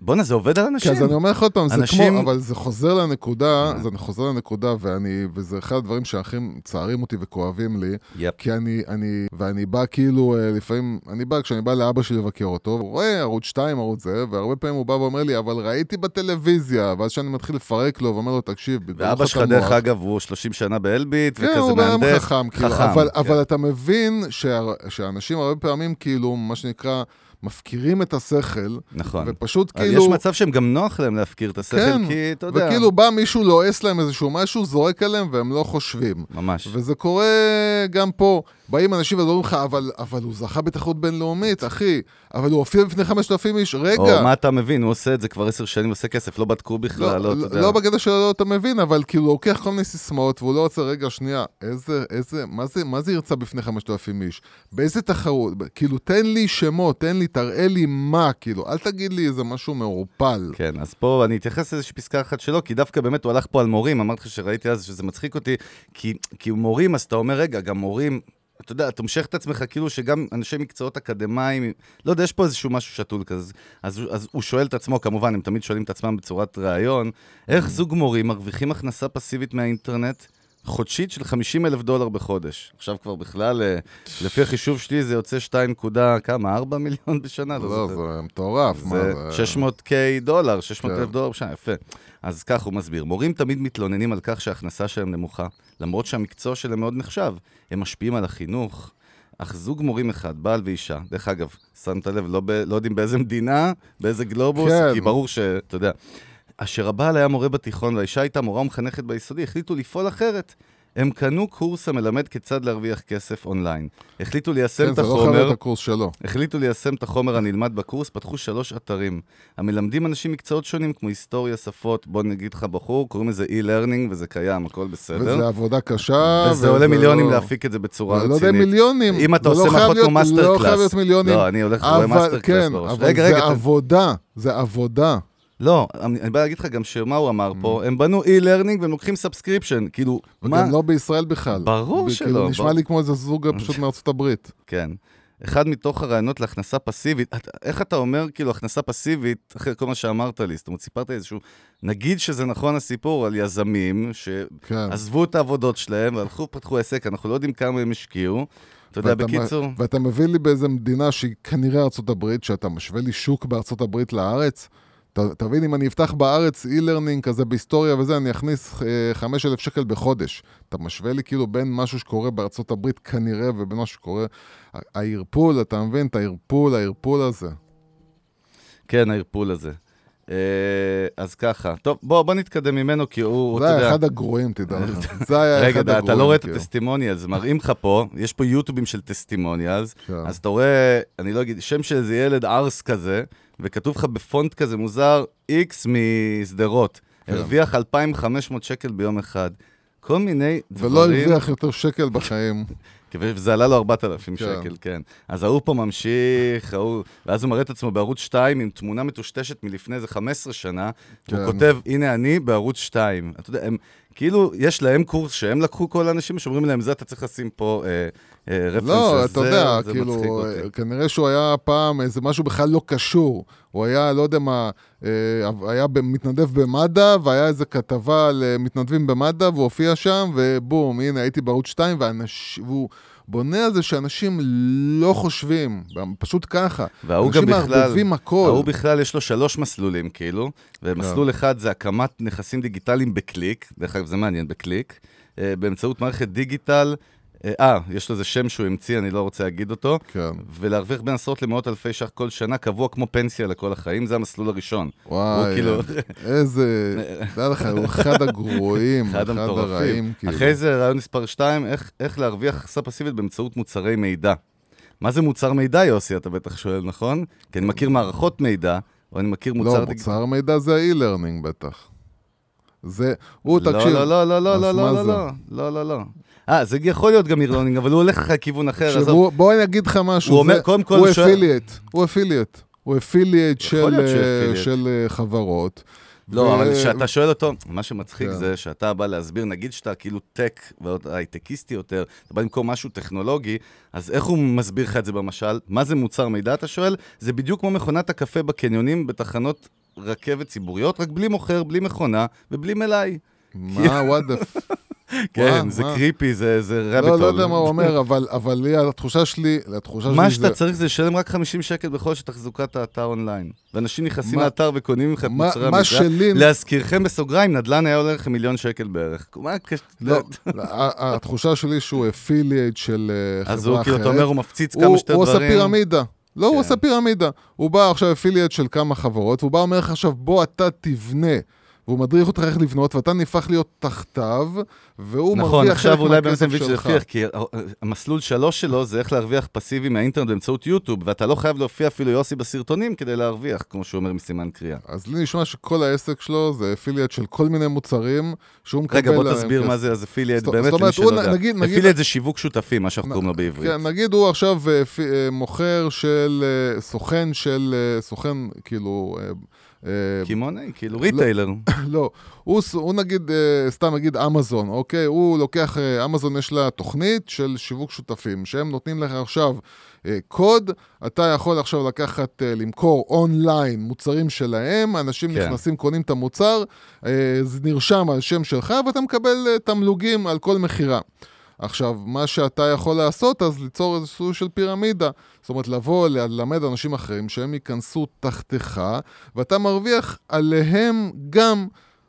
בואנה, זה עובד על אנשים. כן, אז אני אומר לך עוד פעם, זה אנשים- כמו, אבל זה חוזר לנקודה, אה. זה חוזר לנקודה, ואני, וזה אחד הדברים שהכי מצערים אותי וכואבים לי, יפ. כי אני, אני, ואני בא כאילו, אה, לפעמים, אני בא, כשאני בא לאבא שלי לבקר אותו, הוא רואה ערוץ 2, ערוץ זה, והרבה פעמים הוא בא ואומר לי, אבל ראיתי בטלוויזיה, ואז שאני מתחיל לפרק לו, ואומר לו, תקשיב, ואבא לך שלך, דרך המוח." אגב, הוא 30 שנה באלביט, כן, וכזה מהנדס. חכם, כאילו, חכם, אבל, כן. אבל אתה מבין שאנשים הרבה פעמים, כאילו, מה שנקרא, מפקירים את השכל, נכון. ופשוט כאילו... יש מצב שהם גם נוח להם להפקיר את השכל, כן, כי אתה יודע... וכאילו בא מישהו לועס להם איזשהו משהו, זורק עליהם, והם לא חושבים. ממש. וזה קורה גם פה. באים אנשים ואומרים לך, אבל, אבל הוא זכה בתחרות בינלאומית, אחי. אבל הוא הופיע בפני 5,000 איש. רגע. או מה אתה מבין, הוא עושה את זה כבר עשר שנים, עושה כסף, לא בדקו בכלל, לא, לא, לא. לא בקטע שלו לא אתה מבין, אבל כאילו הוא לוקח כל מיני סיסמאות והוא לא רוצה, רגע, שנייה, איזה, איזה, מה זה, מה זה ירצה בפני 5,000 איש? באיזה תחרות? כאילו, תן לי שמות, תן לי, תראה לי מה, כאילו, אל תגיד לי איזה משהו מעורפל. כן, אז פה אני אתייחס לאיזושהי פסקה אחת שלו, כי דווקא באמת הוא הלך פה על מורים, אמרתי לך שראיתי אז שזה מצחיק אותי, כי, כי מורים, אז אתה אומר, רגע, גם מורים, אתה יודע, אתה מושך את עצמך כאילו שגם אנשי מקצועות אקדמיים, לא יודע, יש פה איזשהו משהו שתול כזה. אז, אז הוא שואל את עצמו, כמובן, הם תמיד שואלים את עצמם בצורת ראיון, איך זוג מורים מרוויחים הכנסה פסיבית מהאינטרנט? חודשית של 50 אלף דולר בחודש. עכשיו כבר בכלל, אה, לפי החישוב שלי זה יוצא 2 נקודה, כמה? 4 מיליון בשנה? לא, זוכר. זה מטורף. זה 600K דולר, 600 אלף כן. דולר בשנה, יפה. אז כך הוא מסביר. מורים תמיד מתלוננים על כך שההכנסה שלהם נמוכה, למרות שהמקצוע שלהם מאוד נחשב. הם משפיעים על החינוך, אך זוג מורים אחד, בעל ואישה, דרך אגב, שמת לב, לא, ב, לא יודעים באיזה מדינה, באיזה גלובוס, כן. כי ברור שאתה יודע. אשר הבעל היה מורה בתיכון והאישה הייתה מורה ומחנכת ביסודי, החליטו לפעול אחרת. הם קנו קורס המלמד כיצד להרוויח כסף אונליין. החליטו ליישם כן, את זה לא החומר, חייב את הקורס שלו. החליטו ליישם את החומר הנלמד בקורס, פתחו שלוש אתרים. המלמדים אנשים מקצועות שונים כמו היסטוריה, שפות, בוא נגיד לך בחור, קוראים לזה e-learning וזה קיים, הכל בסדר. וזה עבודה קשה. וזה עולה וזה מיליונים לא- להפיק את זה בצורה אני לא רצינית. יודע מיליונים. אם אתה זה עושה לא מערכות כמו Master לא Class. חייב להיות מיליונים. לא, אני הולך אבל- MasterClass כן, בראש. רגע, זה רגע, ת- עבודה, זה עבודה. לא, אני בא להגיד לך גם שמה הוא אמר פה, הם בנו e-learning והם לוקחים subscription, כאילו, מה? וגם לא בישראל בכלל. ברור שלא, כאילו, נשמע. לי כמו איזה זוג פשוט מארצות הברית. כן. אחד מתוך הרעיונות להכנסה פסיבית, איך אתה אומר כאילו הכנסה פסיבית, אחרי כל מה שאמרת לי, זאת אומרת, סיפרת איזשהו, נגיד שזה נכון הסיפור על יזמים, כן. שעזבו את העבודות שלהם והלכו, פתחו עסק, אנחנו לא יודעים כמה הם השקיעו. אתה יודע, בקיצור, ואתה מביא לי באיזה מדינה שהיא כנראה ארצות הברית, שאתה משווה לי שוק בארצות הברית לארץ, תבין, אם אני אפתח בארץ e-learning כזה בהיסטוריה וזה, אני אכניס אה, 5,000 שקל בחודש. אתה משווה לי כאילו בין משהו שקורה בארצות הברית כנראה ובין מה שקורה... הערפול, אתה מבין? את הערפול, הערפול הזה. כן, הערפול הזה. אה, אז ככה, טוב, בוא, בוא נתקדם ממנו, כי הוא, זה אתה היה יודע... אחד הגרועים, תדע לך. זה היה רגע, אחד אתה הגרועים. לא רואה את כאילו. הטסטימוניאלס, מראים לך פה, יש פה יוטיובים של טסטימוניאלס, כן. אז אתה רואה, אני לא אגיד, שם של איזה ילד ארס כזה, וכתוב לך בפונט כזה מוזר, איקס משדרות. כן. הרוויח 2,500 שקל ביום אחד. כל מיני דברים... ולא הרוויח יותר שקל בחיים. וזה עלה לו 4,000 כן. שקל, כן. אז ההוא פה ממשיך, ההוא... ואז הוא מראה את עצמו בערוץ 2 עם תמונה מטושטשת מלפני איזה 15 שנה. כן. הוא כותב, הנה אני בערוץ 2. אתה יודע, הם... כאילו, יש להם קורס שהם לקחו כל האנשים, שאומרים להם, זה אתה צריך לשים פה אה, אה, רפרנס לא, לזה, אתה יודע, זה מצחיק כאילו, אותי. אה, כנראה שהוא היה פעם איזה משהו בכלל לא קשור. הוא היה, לא יודע מה, אה, היה מתנדב במד"א, והיה איזה כתבה על אה, מתנדבים במד"א, והוא הופיע שם, ובום, הנה, הייתי בערוץ 2, ואנש... והוא בונה על זה שאנשים לא חושבים, פשוט ככה. וההוא גם אנשים בכלל, מערבבים הכל. ההוא בכלל יש לו שלוש מסלולים, כאילו, ומסלול אחד זה הקמת נכסים דיגיטליים בקליק, דרך אגב זה מעניין, בקליק, אה, באמצעות מערכת דיגיטל, אה, אה, יש לו איזה שם שהוא המציא, אני לא רוצה להגיד אותו, כן. ולהרוויח בין עשרות למאות אלפי ש"ח כל שנה, קבוע כמו פנסיה לכל החיים, זה המסלול הראשון. וואי, כאילו- איזה... תדע לך, הוא אחד הגרועים, אחד אחד. הרעים, כאילו. אחרי זה רעיון מספר 2, איך, איך להרוויח הכנסה פסיבית באמצעות מוצרי מידע. מה זה מוצר מידע, יוסי, אתה בטח שואל, נכון? כי אני מכיר מערכות מידע, או אני מכיר מוצר לא. מוצר מידע זה ה-e-learning בטח. זה, הוא, לא, תקשיב. לא, לא, לא, לא, לא, לא? לא, לא, לא, לא. אה, זה יכול להיות גם e-learning, אבל הוא הולך לך לכיוון אחר. עזוב. הוא- בוא אני אגיד לך משהו. הוא אומר, זה- קודם כל, הוא affiliate, הוא affiliate. הוא affiliate יכול של, להיות שהוא אה, affiliate. של אה, חברות. לא, ו- אבל כשאתה שואל אותו, מה שמצחיק כן. זה שאתה בא להסביר, נגיד שאתה כאילו tech, והייטקיסטי יותר, אתה בא למכור משהו טכנולוגי, אז איך הוא מסביר לך את זה במשל? מה זה מוצר מידע, אתה שואל? זה בדיוק כמו מכונת הקפה בקניונים, בתחנות רכבת ציבוריות, רק בלי מוכר, בלי מכונה ובלי מלאי. מה, וואט דה... כן, זה מה? קריפי, זה זה רביט לא, לא יודע מה הוא אומר, אבל- לי, התחושה שלי, התחושה שלי מה זה... שאתה צריך זה לשלם רק 50 שקל בחודש לתחזוקת האתר אונליין. ואנשים נכנסים מה- לאתר וקונים ממך את מה- מוצרי מה. שלי- להזכירכם בסוגריים, נדל"ן היה עולה לכם מיליון שקל בערך. מה קש... לא, ה- התחושה שלי שהוא אפילייט של אה, חברה אחרת. אז הוא כאילו, אתה אומר, הוא מפציץ הוא- כמה הוא דברים. עושה פירמידה. לא, הוא כן. עושה פירמידה. הוא בא עכשיו אפילייט של כמה חברות, והוא בא אומר לך עכשיו, בוא אתה תבנה. והוא מדריך אותך איך לבנות, ואתה נהפך להיות תחתיו, והוא נכון, מרוויח עכשיו חלק אולי באמת אני מהכסף מבין שזה שלך. יוכיח, כי ה- המסלול שלוש שלו זה איך להרוויח פסיבי מהאינטרנט באמצעות יוטיוב, ואתה לא חייב להופיע אפילו יוסי בסרטונים כדי להרוויח, כמו שהוא אומר מסימן קריאה. אז לי נשמע שכל העסק שלו זה affiliate של כל מיני מוצרים, שהוא מקבל... רגע, בוא תסביר. מה זה אז affiliate, באמת למי שלא יודע. affiliate זה שיווק שותפים, מה שאנחנו קוראים לו בעברית. כן, נגיד הוא עכשיו אה, אה, מוכר של אה, סוכן של... אה, סוכן, כאילו... אה, קימונאי, כאילו retailer. לא, הוא, נגיד, אה, סתם נגיד אמזון, אוקיי? הוא לוקח, אה, אמזון יש לה תוכנית של שיווק שותפים, שהם נותנים לך עכשיו קוד, אתה יכול עכשיו לקחת, למכור אונליין מוצרים שלהם, אנשים כן. נכנסים, קונים את המוצר, זה נרשם על שם שלך, ואתה מקבל תמלוגים על כל מכירה. עכשיו, מה שאתה יכול לעשות, אז ליצור איזה סוג של פירמידה. זאת אומרת, לבוא, ללמד אנשים אחרים שהם ייכנסו תחתיך, ואתה מרוויח עליהם גם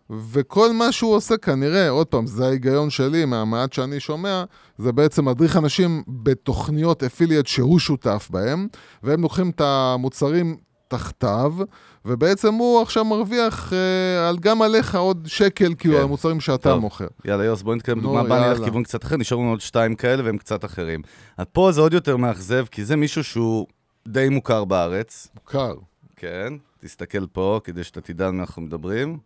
וכל מה שהוא עושה כנראה, עוד פעם, זה ההיגיון שלי מהמעט שאני שומע, זה בעצם מדריך אנשים בתוכניות אפילייט שהוא שותף בהם, והם לוקחים את המוצרים תחתיו, ובעצם הוא עכשיו מרוויח אה, על גם עליך עוד שקל, כאילו, כן. על המוצרים שאתה טוב. מוכר. יאללה, יוס, בוא נתקדם דוגמה, בוא נלך. לכיוון קצת אחר, נשארו לנו עוד שתיים כאלה והם קצת אחרים. אז פה זה עוד יותר מאכזב, כי זה מישהו שהוא די מוכר בארץ, מוכר. כן? תסתכל פה, כדי שאתה תדע על מה אנחנו מדברים.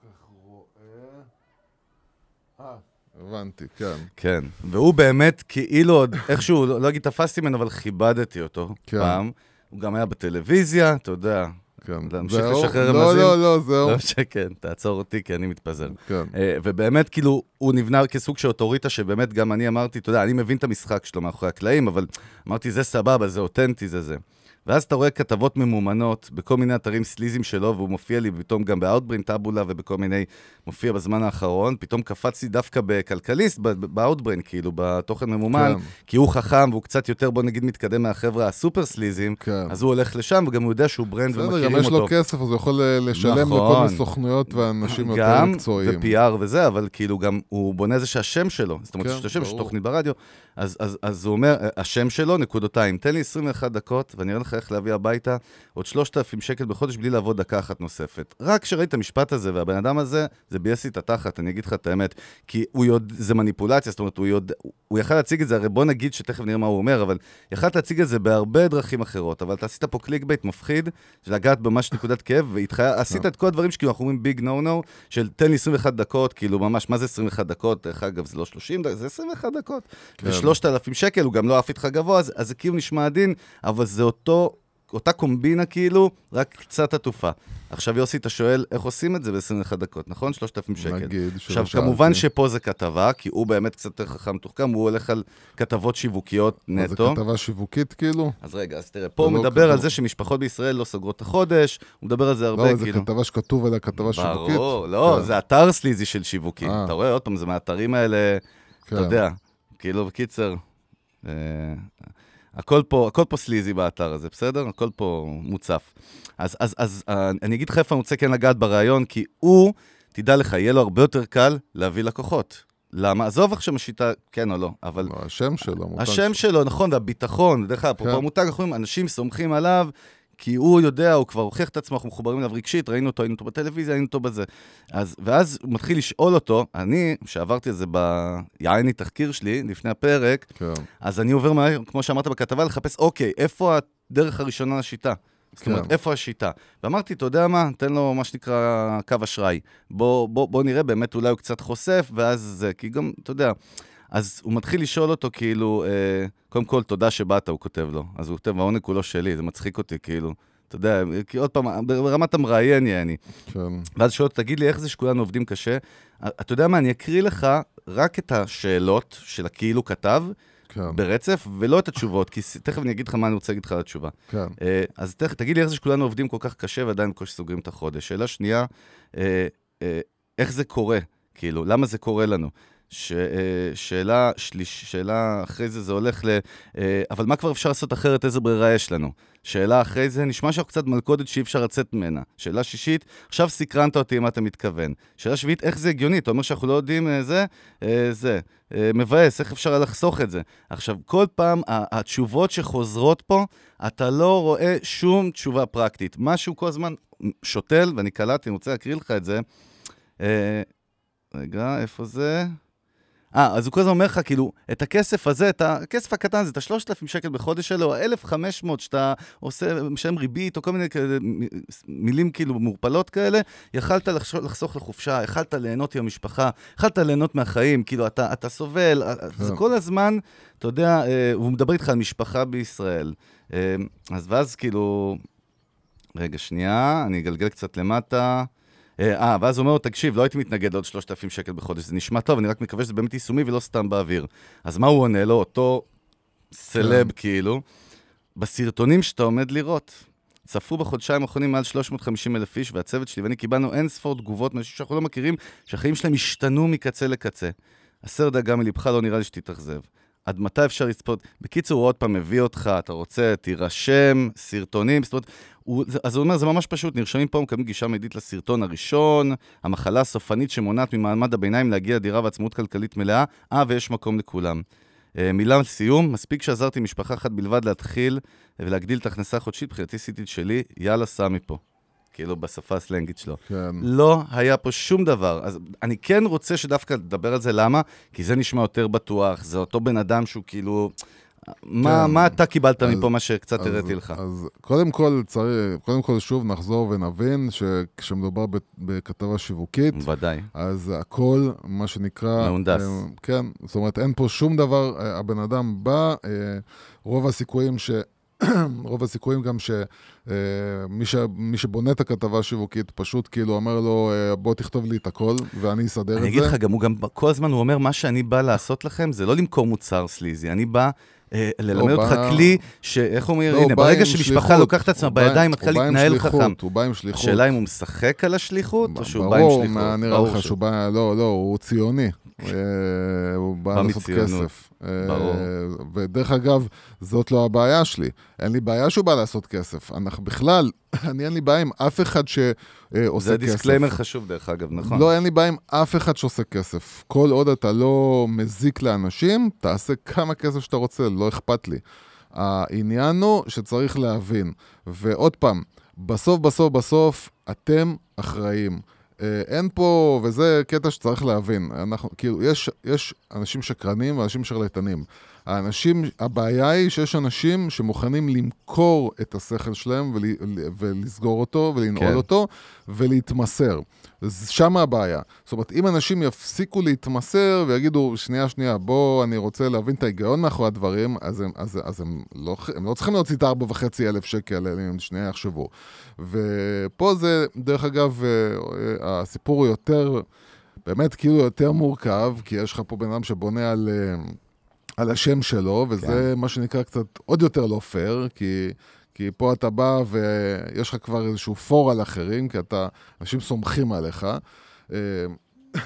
הבנתי, כן. כן, והוא באמת כאילו עוד, איכשהו, לא לא אגיד תפסתי ממנו, אבל כיבדתי אותו כן. פעם. הוא גם היה בטלוויזיה, אתה יודע. כן. להמשיך לשחרר לא, רמזים? לא, לא, זהו. לא שכן, תעצור אותי, כי אני מתפזר. כן. אה, ובאמת, כאילו, הוא נבנה כסוג של אוטוריטה, שבאמת גם אני אמרתי, אתה יודע, אני מבין את המשחק שלו מאחורי הקלעים, אבל אמרתי, זה סבבה, זה אותנטי, זה זה. ואז אתה רואה כתבות ממומנות בכל מיני אתרים סליזים שלו, והוא מופיע לי פתאום גם ב Outbrain Taboola ובכל מיני, מופיע בזמן האחרון, פתאום קפצתי דווקא בכלכליסט, ב- ב- ב Outbrain, כאילו, בתוכן ממומן, כן. כי הוא חכם והוא קצת יותר, בוא נגיד, מתקדם מהחבר'ה הסופר סליזים, כן. אז הוא הולך לשם, וגם הוא יודע שהוא brand בסדר, ומכירים גם אותו. יש לו כסף, אז הוא יכול לשלם לכל נכון. מיני סוכנויות ואנשים יותר גם, מקצועיים. ו-PR וזה, אבל כאילו גם הוא בונה איזה שהשם שלו, זאת אומרת, כן, יש את השם, יש. תוכנית ברדיו, אז, אז, אז הוא אומר, השם שלו, נקודותיים, תן לי 21 דקות, ואני אראה לך איך להביא הביתה עוד 3,000 שקל בחודש בלי לעבוד דקה אחת נוספת. רק כשראיתי את המשפט הזה, והבן אדם הזה, זה ביאס לי את התחת, אני אגיד לך את האמת, כי הוא יודע, זה מניפולציה, זאת אומרת, הוא יודע, הוא יכל להציג את זה, הרי בוא נגיד שתכף נראה מה הוא אומר, אבל יכלת להציג את זה בהרבה דרכים אחרות, אבל אתה עשית פה clickbait מפחיד, של לגעת ממש נקודת כאב, ועשית את כל הדברים שכאילו אנחנו אומרים big no-no, של תן לי 21 דקות, כאילו ממש, מה זה 21 דקות? דרך אגב, זה לא 30 דקות, זה 21 דקות. כן. ו-3,000 שקל, הוא גם לא עף איתך גבוה, אז, אז זה כאילו נשמע עדין, אבל זה אותו, אותה קומבינה כאילו, רק קצת עטופה. עכשיו יוסי, אתה שואל, איך עושים את זה ב-21 דקות, נכון? 3,000 שקל. נגיד, עכשיו, שלא כמובן. שפה זה כתבה, כי הוא באמת קצת יותר חכם מתוחכם, הוא הולך על כתבות שיווקיות מה, זה נטו. כתבה שיווקית כאילו? אז רגע, אז תראה, פה הוא לא מדבר כתוב. על זה שמשפחות בישראל לא סוגרות את החודש, הוא מדבר על זה הרבה, לא, זה כאילו. כתבה שכתוב עליה כתבה שיווקית. ברור, לא, כן. זה אתר סליזי של שיווקי. אה. אתה רואה, עוד פעם, זה מהאתרים האלה, כן. אתה יודע, כאילו, בקיצר, אה, הכל פה, הכל פה סליזי באתר הזה, בסדר? הכל פה מוצף. אז, אז, אז אה, אני אגיד לך איפה אני רוצה כן לגעת ברעיון, כי הוא, תדע לך, יהיה לו הרבה יותר קל להביא לקוחות. למה? עזוב עכשיו השיטה, כן או לא, אבל השם שלו, מותג השם שלו, נכון, והביטחון, דרך אגב, אפרופו כן. המותג, אנחנו אומרים, אנשים סומכים עליו, כי הוא יודע, הוא כבר הוכיח את עצמו, אנחנו מחוברים אליו רגשית, ראינו אותו, היינו אותו בטלוויזיה, היינו אותו בזה. אז, ואז הוא מתחיל לשאול אותו, אני, שעברתי את זה ביעני תחקיר שלי, לפני הפרק, כן. אז אני עובר, מה, כמו שאמרת בכתבה, לחפש, אוקיי, איפה הדרך הראשונה לשיטה? זאת אומרת, כן. איפה השיטה? ואמרתי, אתה יודע מה, תן לו מה שנקרא קו אשראי. בוא, בוא, בוא נראה, באמת אולי הוא קצת חושף, ואז זה, כי גם, אתה יודע, אז הוא מתחיל לשאול אותו, כאילו, אה, קודם כל, תודה שבאת, הוא כותב לו. אז הוא כותב, העונג כולו שלי, זה מצחיק אותי, כאילו. אתה יודע, כי עוד פעם, ברמת המראיין, יעני. כן. ואז שואל תגיד לי, איך זה שכולנו עובדים קשה? אתה יודע מה, אני אקריא לך רק את השאלות של הכאילו כתב, כן. ברצף, ולא את התשובות, כי תכף אני אגיד לך מה אני רוצה להגיד לך על התשובה. כן. אה, אז תכף, תגיד לי איך זה שכולנו עובדים כל כך קשה ועדיין בקושי סוגרים את החודש. שאלה שנייה, אה, אה, איך זה קורה? כאילו, למה זה קורה לנו? ש, אה, שאלה שליש, שאלה אחרי זה, זה הולך ל... אה, אבל מה כבר אפשר לעשות אחרת? איזה ברירה יש לנו? שאלה אחרי זה, נשמע שאנחנו קצת מלכודת שאי אפשר לצאת ממנה. שאלה שישית, עכשיו סקרנת אותי אם אתה מתכוון. שאלה שביעית, איך זה הגיוני? אתה אומר שאנחנו לא יודעים אה, זה, זה. מבאס, איך אפשר לחסוך את זה? עכשיו, כל פעם התשובות שחוזרות פה, אתה לא רואה שום תשובה פרקטית. משהו כל הזמן שותל, ואני קלטתי, אני רוצה להקריא לך את זה. רגע, איפה זה? אה, אז הוא כל הזמן אומר לך, כאילו, את הכסף הזה, את הכסף הקטן הזה, את ה-3,000 שקל בחודש שלו, או ה-1,500 שאתה עושה, משלם ריבית, או כל מיני כאלה, מילים כאילו מעורפלות כאלה, יכלת לחסוך לחופשה, יכלת ליהנות עם המשפחה, יכלת ליהנות מהחיים, כאילו, אתה, אתה סובל, אה, זה כל הזמן, אתה יודע, אה, הוא מדבר איתך על משפחה בישראל. אה, אז ואז כאילו, רגע, שנייה, אני אגלגל קצת למטה. אה, אה, ואז הוא אומר לו, תקשיב, לא הייתי מתנגד לעוד 3,000 שקל בחודש, זה נשמע טוב, אני רק מקווה שזה באמת יישומי ולא סתם באוויר. אז מה הוא עונה לו? אותו סלב, כן. כאילו, בסרטונים שאתה עומד לראות. צפו בחודשיים האחרונים מעל 350 אלף איש, והצוות שלי ואני קיבלנו אין ספור תגובות מאנשים שאנחנו לא מכירים, שהחיים שלהם השתנו מקצה לקצה. הסר דאגה מלבך, לא נראה לי שתתאכזב. עד מתי אפשר לצפות? בקיצור, הוא עוד פעם מביא אותך, אתה רוצה, תירשם, סרטונים, זאת אומרת, הוא, אז הוא אומר, זה ממש פשוט, נרשמים פה, מקבלים גישה מיידית לסרטון הראשון, המחלה הסופנית שמונעת ממעמד הביניים להגיע לדירה ועצמאות כלכלית מלאה, אה, ויש מקום לכולם. אה, מילה לסיום, מספיק שעזרתי משפחה אחת בלבד להתחיל ולהגדיל את ההכנסה החודשית, מבחינתי עשיתי את שלי, יאללה, סע מפה. כאילו, בשפה הסלנגית שלו. כן. לא היה פה שום דבר. אז אני כן רוצה שדווקא נדבר על זה, למה? כי זה נשמע יותר בטוח, זה אותו בן אדם שהוא כאילו... מה, כן. מה אתה קיבלת אז- מפה, מה שקצת הראיתי לך? אז קודם כל, צריך, קודם כל שוב נחזור ונבין שכשמדובר בכתבה שיווקית, ודאי. אז הכל, מה שנקרא... מהונדס. אה, כן, זאת אומרת, אין פה שום דבר, אה, הבן אדם בא, אה, רוב הסיכויים ש... רוב הסיכויים גם שמי ש... מי שבונה את הכתבה השיווקית פשוט כאילו אומר לו, אה, בוא תכתוב לי את הכל ואני אסדר את זה. אני אגיד לך, גם הוא גם, כל הזמן הוא אומר, מה שאני בא לעשות לכם זה לא למכור מוצר סליזי, אני בא... אה, ללמד אותך בא- כלי, שאיך אומר, לא, הנה, ברגע שמשפחה. לוקחת את עצמה בידיים, מתחילה להתנהל חכם. הוא בא עם שליחות. השאלה אם הוא משחק על השליחות, או שהוא בא עם ברור, שליחות. מה נראה ברור לך שהוא בא, לא, לא, הוא ציוני. אה, הוא בא לעשות. כסף. אה, ברור. ודרך אגב, זאת לא הבעיה שלי. אין לי בעיה שהוא בא לעשות כסף. אנחנו בכלל, אני אין לי בעיה עם אף אחד שעושה כסף. זה disclaimer חשוב, דרך אגב, נכון? לא, אין לי בעיה עם אף אחד שעושה כסף. כל עוד אתה לא מזיק לאנשים, תעשה כמה כסף שאתה רוצה, לא אכפת לי. העניין הוא שצריך להבין. ועוד פעם, בסוף, בסוף, בסוף, אתם אחראים. אה, אין פה, וזה קטע שצריך להבין. אנחנו, כאילו, יש, יש אנשים שקרנים ואנשים שרלטנים. האנשים, הבעיה היא שיש אנשים שמוכנים למכור את השכל שלהם ול, ולסגור אותו ולנעול כן. אותו ולהתמסר. שם הבעיה. זאת אומרת, אם אנשים יפסיקו להתמסר ויגידו, שנייה, שנייה, בוא, אני רוצה להבין את ההיגיון מאחורי הדברים, אז הם, אז, אז הם, לא, הם לא צריכים להוציא את הארבע וחצי אלף שקל, אם הם שנייה יחשבו. ופה זה, דרך אגב, אה, אה, הסיפור הוא יותר, באמת כאילו יותר מורכב, כי יש לך פה בן אדם שבונה על... על השם שלו, וזה כן. מה שנקרא קצת עוד יותר לא פייר, כי, כי פה אתה בא ויש לך כבר איזשהו פור על אחרים, כי אתה, אנשים סומכים עליך. אה,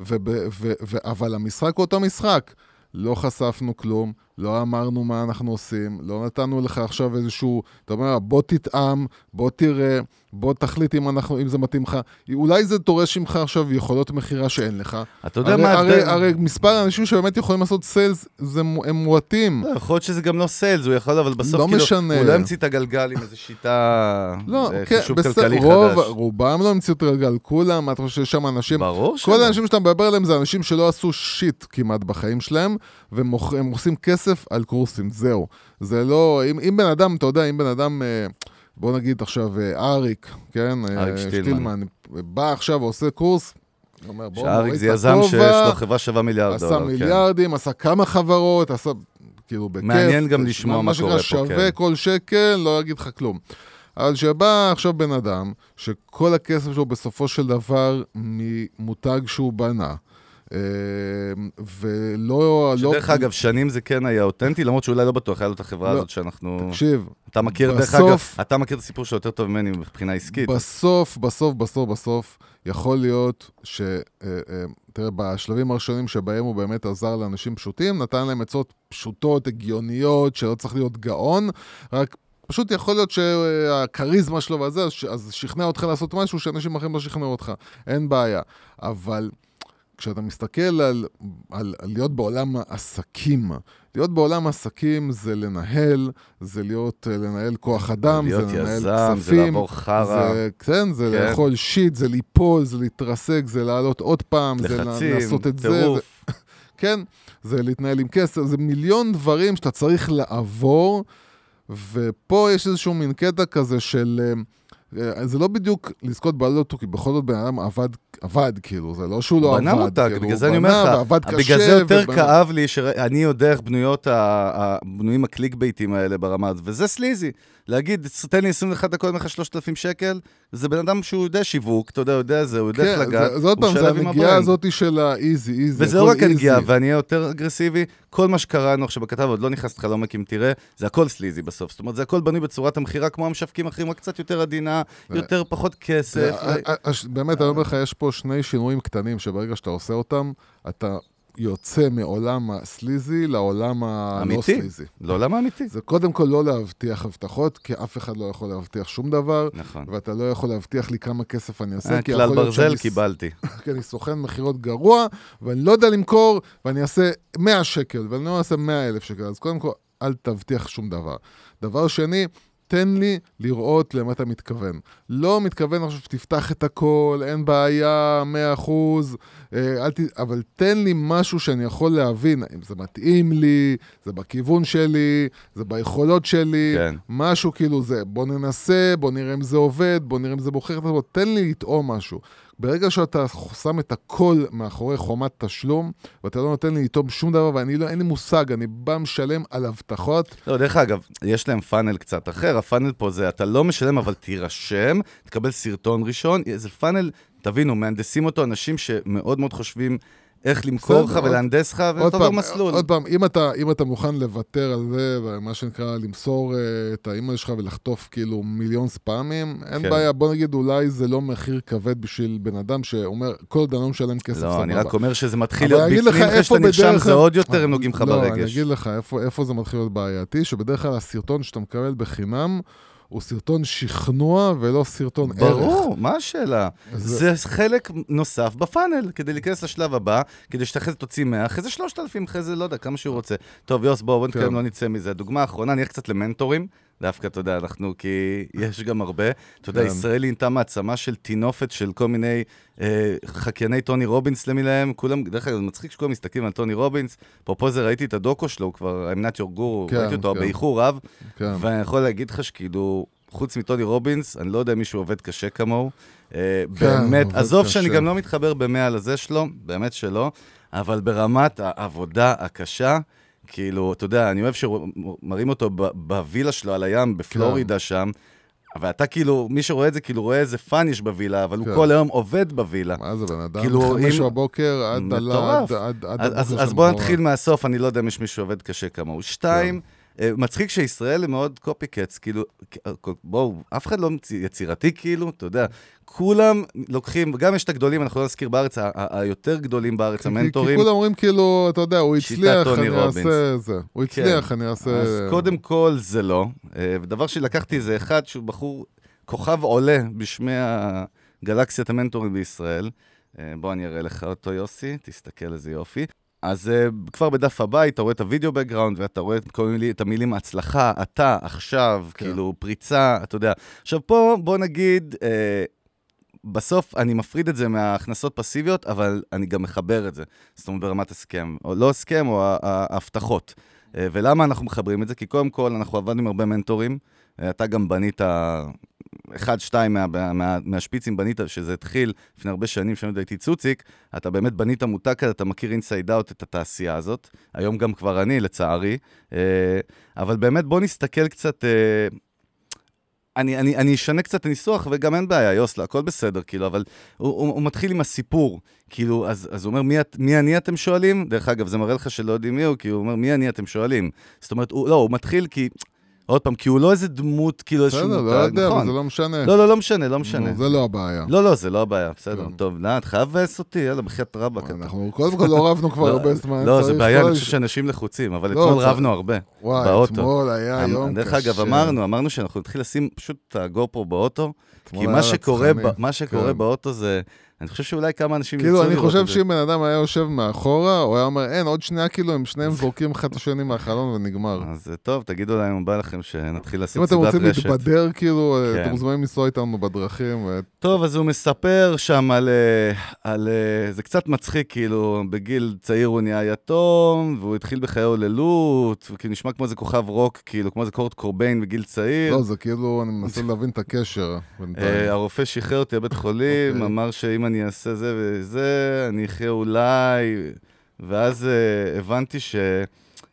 וב, ו, ו, אבל המשחק הוא אותו משחק. לא חשפנו כלום, לא אמרנו מה אנחנו עושים, לא נתנו לך עכשיו איזשהו, אתה אומר, בוא תטעם, בוא תראה, בוא תחליט אם, אנחנו, אם זה מתאים לך. אולי זה דורש ממך עכשיו יכולות מכירה שאין לך. אתה יודע הרי, מה הרי, ההבדל? הרי מספר האנשים שבאמת יכולים לעשות סיילס, זה, הם מועטים. לא, יכול להיות שזה גם לא סיילס, הוא יכול, אבל בסוף לא כאילו, משנה. הוא לא המציא את הגלגל עם איזו שיטה, לא, אה, כן, חישוב בסדר, כלכלי רוב, חדש. רובם לא המציאו את הגלגל, כולם, אתה חושב שיש שם אנשים... ברור כל. האנשים שאתה מדבר עליהם זה אנשים שלא עשו שיט כמעט בחיים שלהם, והם עושים כסף על קורסים, זהו. זה לא... אם, אם בן אדם, אתה יודע, אם בן אדם, אה, בוא נגיד עכשיו אה, אריק, כן? אה, אריק שטילמן. בא עכשיו ועושה קורס, אומר, בוא שאריק זה יזם שיש לו חברה שווה מיליארד עשה דולר. כן. מיליארדים, עשה כמה חברות, עשה... כאילו, בכיף. מעניין גם לשמוע מה קורה פה, שנקרא כן. שווה כל שקל, לא אגיד לך כלום. אבל שבא עכשיו בן אדם, שכל הכסף שלו בסופו של דבר ממותג שהוא בנה, אה, ולא... לא, שדרך אגב, שנים זה כן היה אותנטי, למרות שאולי לא בטוח, היה לו את החברה לא. הזאת שאנחנו... תקשיב, אתה מכיר, דרך בסוף- אגב, אתה מכיר את הסיפור שלו יותר טוב ממני מבחינה עסקית. בסוף, בסוף, בסוף, בסוף, יכול להיות ש... אה, אה, תראה, בשלבים הראשונים שבהם הוא באמת עזר לאנשים פשוטים, נתן להם עצות פשוטות, הגיוניות, שלא צריך להיות גאון, רק פשוט יכול להיות שהכריזמה שלו וזה, אז שכנע אותך לעשות משהו שאנשים אחרים לא שכנעו אותך. אין בעיה. אבל כשאתה מסתכל על, על, על להיות בעולם העסקים, להיות בעולם העסקים זה לנהל, זה להיות, אה, לנהל כוח אדם, להיות זה לנהל יזם, כספים. זה לעבור חרא, זה, כן, זה כן. לאכול שיט, זה ליפול, זה להתרסק, זה לעלות עוד פעם, זה לחצים, לעשות את זה. זה. טירוף. כן, זה להתנהל עם כסף, זה מיליון דברים שאתה צריך לעבור, ופה יש איזשהו מין קטע כזה של... אה, זה לא בדיוק לזכות בלוטו, כי בכל זאת בן אדם עבד, עבד, כאילו, זה לא שהוא לא בנה עבד. מותג, כאילו, בגלל זה אני בנה אומר לך. בגלל זה יותר ובנה- כאב לי שאני יודע איך בנויות, ה- ה- בנויים הקליק בייטים האלה ברמה הזאת, וזה סליזי. להגיד, תן לי 21 דקות, אני לך 3,000 שקל, זה בן אדם שהוא יודע שיווק, אתה יודע, הוא יודע זה, הוא יודע איך כן, לגעת, זה- זה עוד הוא פעם, זה שלב עם הנגיעה ה brand. הזאת של ה easy, easy. וזה לא רק. הנגיעה, ואני אהיה יותר אגרסיבי, כל מה שקראנו עכשיו בכתב, עוד לא נכנס לך לעומק אם תראה, זה הכל סליזי בסוף. זאת אומרת, זה הכל בנוי בצורת המכירה, כמו המשווקים האחרים, רק קצת יותר עדינה, יותר פחות כסף. אה, אה, באמת, אני אומר לך, יש פה שני שינויים קטנים שברגע שאתה עושה אותם, אתה יוצא מעולם הסליזי לעולם הלא אמיתי. סליזי. לעולם האמיתי. זה קודם כל לא להבטיח הבטחות, כי אף אחד לא יכול להבטיח שום דבר, נכון. ואתה לא יכול להבטיח לי כמה כסף אני אעשה, אה, כי כלל יכול להיות ברזל שאני- קיבלתי. כי אני סוכן מכירות גרוע, ואני לא יודע למכור, ואני אעשה 100 שקל, ואני לא אעשה 100 אלף שקל. אז קודם כל, אל תבטיח שום דבר. דבר שני, תן לי לראות למה אתה מתכוון. לא מתכוון עכשיו שתפתח את הכל, אין בעיה, 100 אחוז, אה, אל ת... אבל תן לי משהו שאני יכול להבין, אם זה מתאים לי, זה בכיוון שלי, זה ביכולות שלי, כן. משהו כאילו זה, בוא ננסה, בוא נראה אם זה עובד, בוא נראה אם זה את עצמו, תן לי לטעום משהו. ברגע שאתה שם את הכל מאחורי חומת תשלום, ואתה לא נותן לי לטעום שום דבר, ואני לא, אין לי מושג, אני בא משלם על הבטחות, לא, דרך אגב, יש להם פאנל קצת אחר, הפאנל פה זה, אתה לא משלם, אבל תירשם, תקבל סרטון ראשון, זה פאנל, תבינו, מהנדסים אותו אנשים שמאוד מאוד חושבים איך למכור לך עוד- ולהנדס לך, ואתה עובר מסלול. עוד פעם, אם אתה, אם אתה מוכן לוותר על זה, ומה שנקרא, למסור uh, את האימייל שלך ולחטוף כאילו מיליון ספאמים, אין כן. בעיה, בוא נגיד, אולי זה לא מחיר כבד בשביל בן אדם שאומר, כל עוד אני לא משלם כסף לא, סבבה. אני רק אומר שזה מתחיל להיות אני בפנים, אחרי שאתה נרשם זה עוד יותר, הם נוגעים לך לא, אני ברגש. אגיד לך איפה זה מתחיל להיות בעייתי, שבדרך כלל הסרטון שאתה מקבל בחינם, הוא סרטון שכנוע ולא סרטון ערך. ברור, מה השאלה? זה- זה חלק נוסף בפאנל, כדי להיכנס לשלב הבא, כדי שאתה אחרי זה תוציא 100, אחרי זה 3,000, אחרי זה לא יודע, כמה שהוא רוצה. טוב, יוס, בואו, בוא נתקדם, כן. לא נצא מזה. דוגמה אחרונה, נלך קצת למנטורים. דווקא, אתה יודע, אנחנו, כי יש גם הרבה. אתה יודע. ישראל נהייתה מעצמה של טינופת של כל מיני אה, חקייני טוני רובינס למיניהם. כולם, דרך אגב, זה מצחיק שכולם מסתכלים על טוני רובינס. אפרופו זה, ראיתי את הדוקו שלו, הוא כבר, I'm not your guru, כן, ראיתי אותו כן. באיחור רב. כן. ואני יכול להגיד לך שכאילו, חוץ מטוני רובינס, אני לא יודע אם מישהו עובד קשה כמוהו. אה, כן, באמת, עזוב קשה. שאני גם לא מתחבר במאה לזה שלו, באמת שלא, אבל ברמת העבודה הקשה, כאילו, אתה יודע, אני אוהב שמראים אותו בווילה שלו על הים, בפלורידה שם, אבל אתה כאילו, מי שרואה את זה, כאילו רואה איזה fun יש בווילה, אבל הוא כן. כל היום עובד בווילה. מה זה, בן אדם? כאילו, חמש אם- בבוקר עד מטורף. עד- עד- עד אז, אז, אז בוא. נתחיל מהסוף, אני לא יודע אם יש מישהו שעובד קשה כמוהו. שתיים, אה, מצחיק שישראל הם מאוד קופי קטס, כאילו, אה, בואו, אף אחד לא יצירתי כאילו, אתה יודע, כולם לוקחים, גם יש את הגדולים, אנחנו לא נזכיר בארץ, היותר גדולים בארץ, המנטורים. כי כולם אומרים כאילו, אתה יודע, הוא הצליח, אני. אעשה זה. הוא כן. הצליח, אני אעשה... אז קודם כל זה לא. אה, ודבר שלקחתי זה אחד שהוא בחור, כוכב עולה בשמי הגלקסיית המנטורים בישראל. אה, בוא אני אראה לך אותו, יוסי, תסתכל איזה יופי. אז uh, כבר בדף הבית אתה רואה את הוידאו בקגראונד ואתה רואה את, כל מיני, את המילים הצלחה, אתה, עכשיו, כן. כאילו פריצה, אתה יודע. עכשיו פה בוא נגיד, uh, בסוף אני מפריד את זה מההכנסות פסיביות, אבל אני גם מחבר את זה. זאת אומרת ברמת הסכם, או לא הסכם, או ההבטחות. אה, ולמה אנחנו מחברים את זה? כי קודם כל, אנחנו עבדנו עם הרבה מנטורים. אתה גם בנית, אחד, שתיים מה, מה, מהשפיצים בנית, שזה התחיל לפני הרבה שנים, שאני עוד הייתי צוציק, אתה באמת בנית מותג כזה, אתה מכיר inside out את התעשייה הזאת. היום גם כבר אני, לצערי. אה, אבל באמת, בוא נסתכל קצת... אה, אני, אני, אני אשנה קצת הניסוח, וגם אין בעיה, יוסלה, הכל בסדר, כאילו, אבל הוא, הוא, הוא מתחיל עם הסיפור, כאילו, אז, אז הוא אומר, מי, את- מי אני אתם שואלים? דרך אגב, זה מראה לך שלא יודעים מי הוא, כי הוא אומר, מי אני אתם שואלים? זאת אומרת, הוא, לא, הוא מתחיל כי, עוד פעם, כי הוא לא איזה דמות, כאילו איזשהו בסדר, לא יודע, אבל נכון. זה לא משנה. לא, לא, לא משנה, לא משנה. זה לא הבעיה. לא, לא, זה לא הבעיה, בסדר, כן. טוב, נא, אתה חייב לבאס אותי, יאללה, בחייאת רבאק. אנחנו קודם כל לא רבנו כבר לא, הרבה זמן. לא, זה בעיה, אני הש- חושב שאנשים לחוצים, אבל לא, אתמול רבנו הרבה. וואי, באוטו. אתמול היה אמ- יום דרך קשה. אגב, אמרנו, אמרנו שאנחנו נתחיל לשים פשוט את הגופרו באוטו, כי שקורה, מה שקורה כן. באוטו זה, אני חושב שאולי כמה אנשים כאילו, ירצו אני לראות חושב את זה. שאם בן אדם היה יושב מאחורה, הוא היה אומר, אין, עוד שנייה, כאילו, הם שניהם זורקים אחד את השני מהחלון ונגמר. אז אה, טוב, תגידו להם אם בא לכם שנתחיל אם לעשות אתם סדרת רוצים רשת. להתבדר, כאילו, כן. אתם מוזמנים לנסוע איתנו בדרכים. ו- טוב, אז הוא מספר שם על... אה, אה, זה קצת מצחיק, כאילו, בגיל צעיר הוא נהיה יתום, והוא התחיל בחיי הוללות, וכאילו נשמע כמו איזה כוכב רוק, כאילו, כמו איזה קורט קורביין בגיל צעיר. לא, זה כאילו, אני מנסה להבין את הקשר. אה, הרופא שחרר אותי לבית חולים, אוקיי. אמר שאם אני אעשה זה וזה, אני אחיה אולי, ואז אה, הבנתי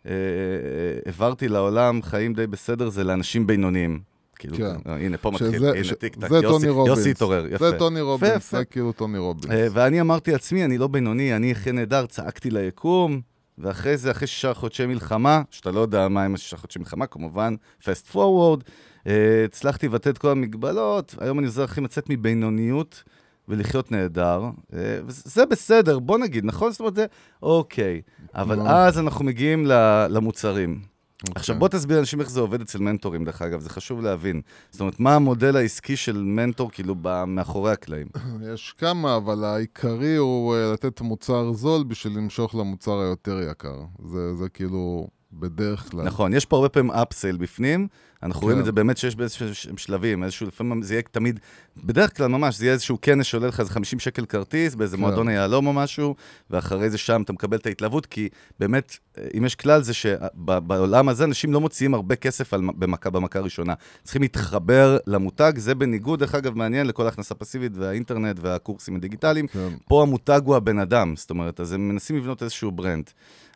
שהעברתי לעולם חיים די בסדר, זה לאנשים בינוניים. כאילו, כן. אה, הנה, פה שזה- מתחיל, ש- הנה, טיק טק, יוסי-. יוסי התעורר, יפה. זה טוני רובינס. זה כאילו טוני רובינס. אה, ואני אמרתי לעצמי, אני לא בינוני, אני אחיה נהדר, צעקתי ליקום, ואחרי זה, אחרי שישה חודשי מלחמה, שאתה לא יודע מה הם השישה חודשי מלחמה, כמובן, fast forward, אה, הצלחתי לבטא את כל המגבלות, היום אני עוזר לכם לצאת מבינוניות ולחיות נהדר, אה, וזה בסדר, בוא נגיד, נכון? זאת אומרת, זה אוקיי. אבל לא. אז אנחנו מגיעים למוצרים. אוקיי. עכשיו, בוא תסביר לאנשים איך זה עובד אצל מנטורים, דרך אגב, זה חשוב להבין. זאת אומרת, מה המודל העסקי של מנטור, כאילו, מאחורי הקלעים? יש כמה, אבל העיקרי הוא אה, לתת מוצר זול בשביל למשוך למוצר היותר יקר. זה, זה כאילו בדרך כלל. נכון, יש פה הרבה פעמים אפסייל בפנים, אנחנו רואים כן. את זה באמת שיש באיזשהם שלבים, איזשהו, לפעמים זה יהיה תמיד, בדרך כלל ממש, זה יהיה איזשהו כנס שעולה לך איזה 50 שקל כרטיס, באיזה כן. מועדון היהלום או משהו, ואחרי זה שם אתה מקבל את ההתלהבות, כי באמת, אם יש כלל זה שבעולם הזה אנשים לא מוציאים הרבה כסף על, במכה, במכה ראשונה. צריכים להתחבר למותג, זה בניגוד, דרך אגב, מעניין לכל ההכנסה פסיבית והאינטרנט והקורסים הדיגיטליים. כן. פה המותג הוא הבן אדם, זאת אומרת, אז הם מנסים לבנות איזשהו ברנד.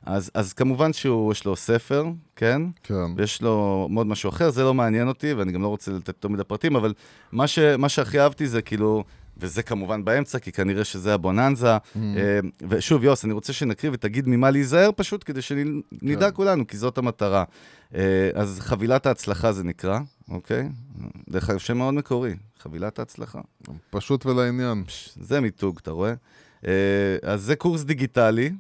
אז, אז כמובן שיש לו ספר, כן? כן. ויש לו מאוד משהו אחר, זה לא מעניין אותי, ואני גם לא רוצה לתת יותר מדי פרטים, אבל מה, ש, מה שהכי אהבתי זה כאילו, וזה כמובן באמצע, כי כנראה שזה הבוננזה. Mm. אה, ושוב, יוס, אני רוצה שנקריא ותגיד ממה להיזהר פשוט, כדי שנדע כן. כולנו, כי זאת המטרה. אה, אז חבילת ההצלחה זה נקרא, אוקיי? דרך אגב, שם מאוד מקורי, חבילת ההצלחה. פשוט ולעניין. זה מיתוג, אתה רואה? אה, אז זה קורס דיגיטלי,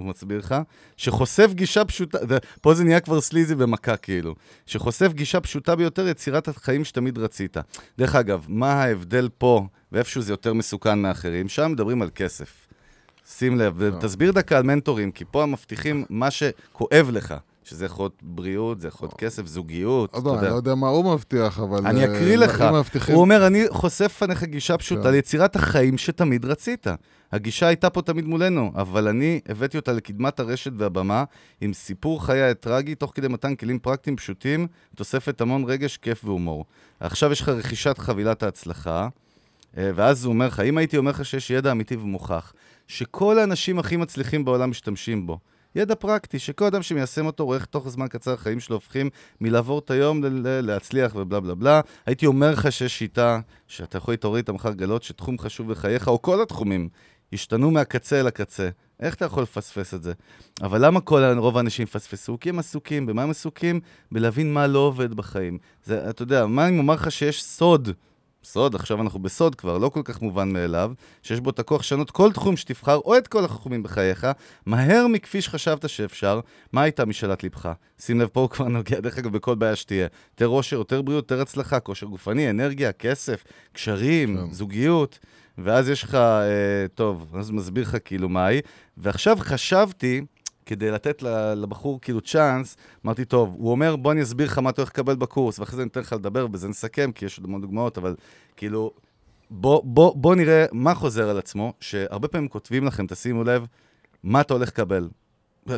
הוא מסביר לך, שחושף גישה פשוטה, פה זה נהיה כבר סליזי במכה כאילו, שחושף גישה פשוטה ביותר, יצירת החיים שתמיד רצית. דרך אגב, מה ההבדל פה, ואיפשהו זה יותר מסוכן מאחרים? שם מדברים על כסף. שים לב, ותסביר דקה על מנטורים, כי פה הם מבטיחים מה שכואב לך, שזה יכול להיות בריאות, זה יכול להיות כסף, זוגיות, אתה לא, אני יודע. לא יודע מה הוא מבטיח, אבל... אני אה, אקריא לך. מבטיחים... הוא אומר, אני חושף בפניך גישה פשוטה כן. ליצירת החיים שתמיד רצית. הגישה הייתה פה תמיד מולנו, אבל אני הבאתי אותה לקדמת הרשת והבמה עם סיפור חיי הטרגי, תוך כדי מתן כלים פרקטיים פשוטים, תוספת המון רגש, כיף והומור. עכשיו יש לך רכישת חבילת ההצלחה, אה, ואז הוא אומר לך, אם הייתי אומר לך שיש ידע אמיתי ומוכח, שכל האנשים הכי מצליחים בעולם משתמשים בו, ידע פרקטי, שכל אדם שמיישם אותו רואה איך תוך זמן קצר החיים שלו הופכים מלעבור את היום להצליח ובלה בלה בלה. הייתי אומר לך שיש שיטה שאתה יכול להתעורר איתה מחר לגלות שתחום חשוב בחייך, או כל התחומים, השתנו מהקצה אל הקצה. איך אתה יכול לפספס את זה? אבל למה כל רוב האנשים יפספסו? כי הם עסוקים. במה הם עסוקים? בלהבין מה לא עובד בחיים. זה, אתה יודע, מה אם אומר לך שיש סוד? סוד, עכשיו אנחנו בסוד כבר, לא כל כך מובן מאליו, שיש בו את הכוח לשנות כל תחום שתבחר, או את כל התחומים בחייך, מהר מכפי שחשבת שאפשר, מה הייתה משאלת לבך? שים לב, פה הוא כבר נוגע, דרך אגב, בכל בעיה שתהיה. יותר עושר, יותר בריאות, יותר הצלחה, כושר גופני, אנרגיה, כסף, קשרים, כן. זוגיות, ואז יש לך, אה, טוב, אז מסביר לך כאילו מה היא. ועכשיו חשבתי, כדי לתת לבחור כאילו צ'אנס, אמרתי, טוב, הוא אומר, בוא אני אסביר לך מה אתה הולך לקבל בקורס, ואחרי זה ניתן לך לדבר, ובזה נסכם, כי יש עוד המון דוגמאות, אבל כאילו, בוא, בוא, בוא נראה מה חוזר על עצמו, שהרבה פעמים כותבים לכם, תשימו לב, מה אתה הולך לקבל.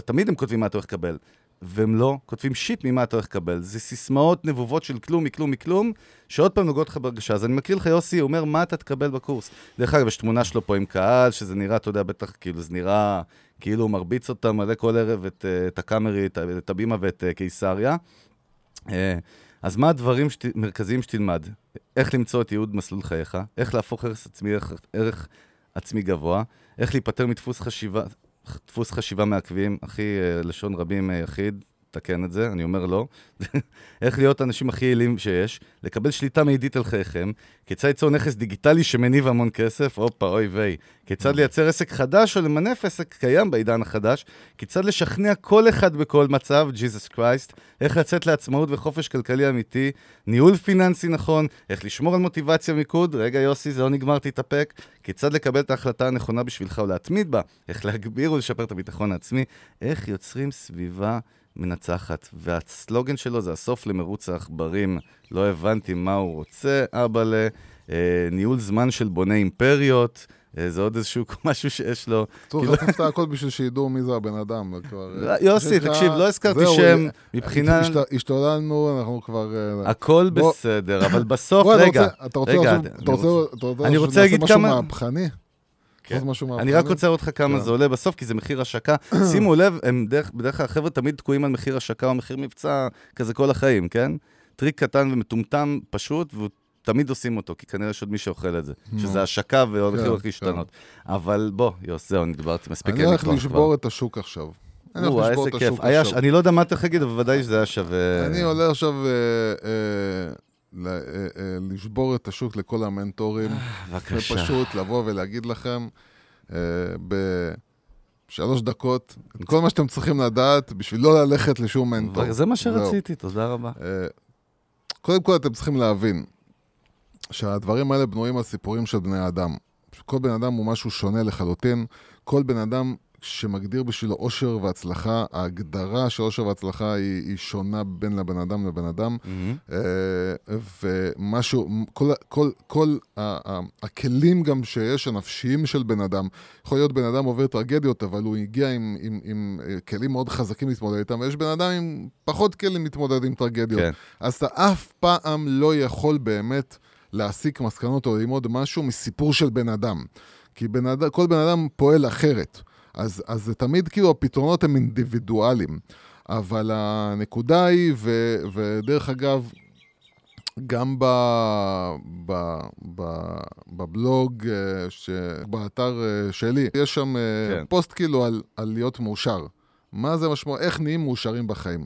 תמיד הם כותבים מה אתה הולך לקבל, והם לא כותבים שיט ממה אתה הולך לקבל. זה סיסמאות נבובות של כלום, מכלום, מכלום, שעוד פעם נוגעות לך ברגשה. אז אני מקריא לך, יוסי, הוא אומר, מה אתה תקבל בקורס? דרך אגב, יש תמונה שלו פה עם קהל, שזה נראה, אתה יודע, בטח, כאילו, זה נראה כאילו הוא מרביץ אותה מלא כל ערב את, אה, את הקאמרי, את, את הבימה ואת אה, קיסריה. אה, אז מה הדברים שת, מרכזיים שתלמד? איך למצוא את ייעוד מסלול חייך, איך להפוך ערך עצמי, ערך, ערך עצמי גבוה, איך להיפטר מדפוס חשיבה, דפוס חשיבה מעכבים, הכי אה, לשון רבים אה, יחיד, תקן את זה, אני אומר לא. איך להיות האנשים הכי יעילים שיש, לקבל שליטה מידית על חייכם, כיצד ליצור נכס דיגיטלי שמניב המון כסף, הופה, אוי ויי. כיצד לייצר עסק חדש או למנף עסק קיים בעידן החדש, כיצד לשכנע כל אחד בכל מצב, ג'יזוס קרייסט, איך לצאת לעצמאות וחופש כלכלי אמיתי, ניהול פיננסי נכון, איך לשמור על מוטיבציה ומיקוד, רגע יוסי, זה לא נגמר, תתאפק, כיצד לקבל את ההחלטה הנכונה בשבילך ולהתמיד בה, איך להגביר ולשפר את הביטחון העצמי, איך יוצרים סביבה מנצחת. והסלוגן שלו זה הסוף למרוץ העכברים. לא הבנתי מה הוא רוצה, אבאלה. אה, ניהול זמן של בוני אימפריות. אה, זה עוד איזשהו משהו שיש לו. צריך כאילו- את הכל בשביל שידעו מי זה הבן אדם. כבר, אה, יוסי, יש לך- תקשיב, לא הזכרתי שם, אה, מבחינה... השת- השתוללנו, אנחנו כבר... הכל בסדר, אבל בסוף, רגע, רגע, אני רוצה- להגיד משהו כמה- מהפכני? כן. לעשות משהו מהפכני? אני רק רוצה להראות לך כמה כן. זה עולה בסוף, כי זה מחיר השקה. שימו לב, הם דרך, בדרך כלל החבר'ה תמיד תקועים על מחיר השקה או מחיר מבצע כזה כל החיים, כן? טריק קטן ומטומטם פשוט, ותמיד עושים אותו, כי כנראה יש עוד מי שאוכל את זה. שזה השקה והולכים כן, הולך להשתנות. אבל בוא, יוס, זהו, אני דיברתי מספיק. אני הולך לשבור. את השוק עכשיו. אני הולך לשבור את. השוק עכשיו. אני לא יודע מה אתה להגיד, אבל ודאי שזה היה שווה... אני עולה עכשיו... אה, אה, אה, אה, לשבור את השוק לכל המנטורים, בבקשה. ופשוט לבוא ולהגיד לכם אה, בשלוש דקות את כל מה שאתם צריכים לדעת בשביל לא ללכת לשום מנטור. זה מה. שרציתי, תודה רבה. אה, קודם כל, אתם צריכים להבין שהדברים האלה בנויים על סיפורים של בני אדם. כל בן אדם הוא משהו שונה לחלוטין. כל בן אדם שמגדיר בשבילו אושר והצלחה, ההגדרה של אושר והצלחה היא, היא שונה בין לבן אדם לבן אדם. מהמם. אה, ומשהו, כל, כל, כל ה- ה- הכלים גם שיש, הנפשיים של בן אדם, יכול להיות בן אדם עובר טרגדיות, אבל הוא הגיע עם, עם, עם אה, כלים מאוד חזקים להתמודד איתם, ויש בן אדם עם פחות כלים להתמודד עם טרגדיות. כן. אז אתה אף פעם לא יכול באמת להסיק מסקנות או ללמוד משהו מסיפור של בן אדם. כי בן אדם, כל בן אדם פועל אחרת. אז, אז זה תמיד כאילו הפתרונות הם אינדיבידואליים. אבל הנקודה היא, ו, ודרך אגב, גם ב, ב, ב, בבלוג, אה, ש, באתר אה, שלי, יש שם אה, כן. פוסט כאילו על, על להיות מאושר. מה זה משמעות, איך נהיים מאושרים בחיים.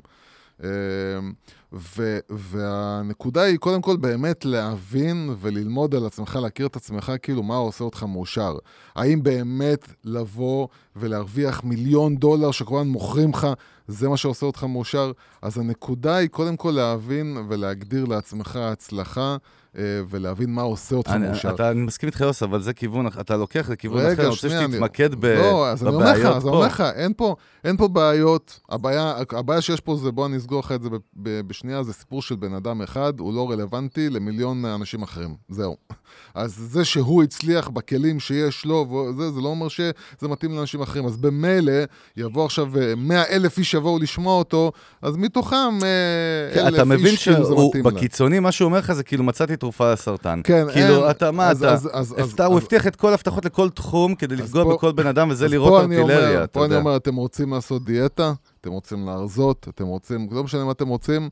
ו, והנקודה היא קודם כל באמת להבין וללמוד על עצמך, להכיר את עצמך, כאילו מה עושה אותך מאושר. האם באמת לבוא ולהרוויח מיליון דולר שכמובן מוכרים לך, זה מה שעושה אותך מאושר? אז הנקודה היא קודם כל להבין ולהגדיר לעצמך הצלחה, ולהבין מה עושה אותך מאושר. אתה, אני מסכים איתך, יוסף, אבל זה כיוון, אתה לוקח לכיוון אחר, אני אני- שתתמקד ב, לא, אז אני אומר לך, בבעיות אז אני פה. אומר לך, אין פה, פה בעיות. הבעיה, הבעיה שיש פה זה, בוא אני אסגור לך את זה בשנייה, זה סיפור של בן אדם אחד, הוא לא רלוונטי למיליון אנשים אחרים. זהו. אז זה שהוא הצליח בכלים שיש לו, וזה, זה לא אומר שזה מתאים לאנשים אחרים. אז במילא, יבוא עכשיו 100 אלף איש יבואו לשמוע אותו, אז מתוכם אה, אלף אתה מבין איש, כאילו זה מתאים להם. בקיצוני, מה שהוא אומר לך זה כאילו מצאתי תרופה לסרטן. כן, כאילו, אין. אתה, מה אז- אתה, אז- אז- אז- הפתע- הוא אז- הבטיח את כל ההבטחות לכל תחום כדי אז לפגוע פה- בכל בן אדם, וזה אז פה אני אומר- ארטילריה, אתה פה אני יודע. אומר, אתם רוצים לעשות דיאטה, אתם רוצים להרזות, אתם רוצים, לא משנה מה אתם רוצים,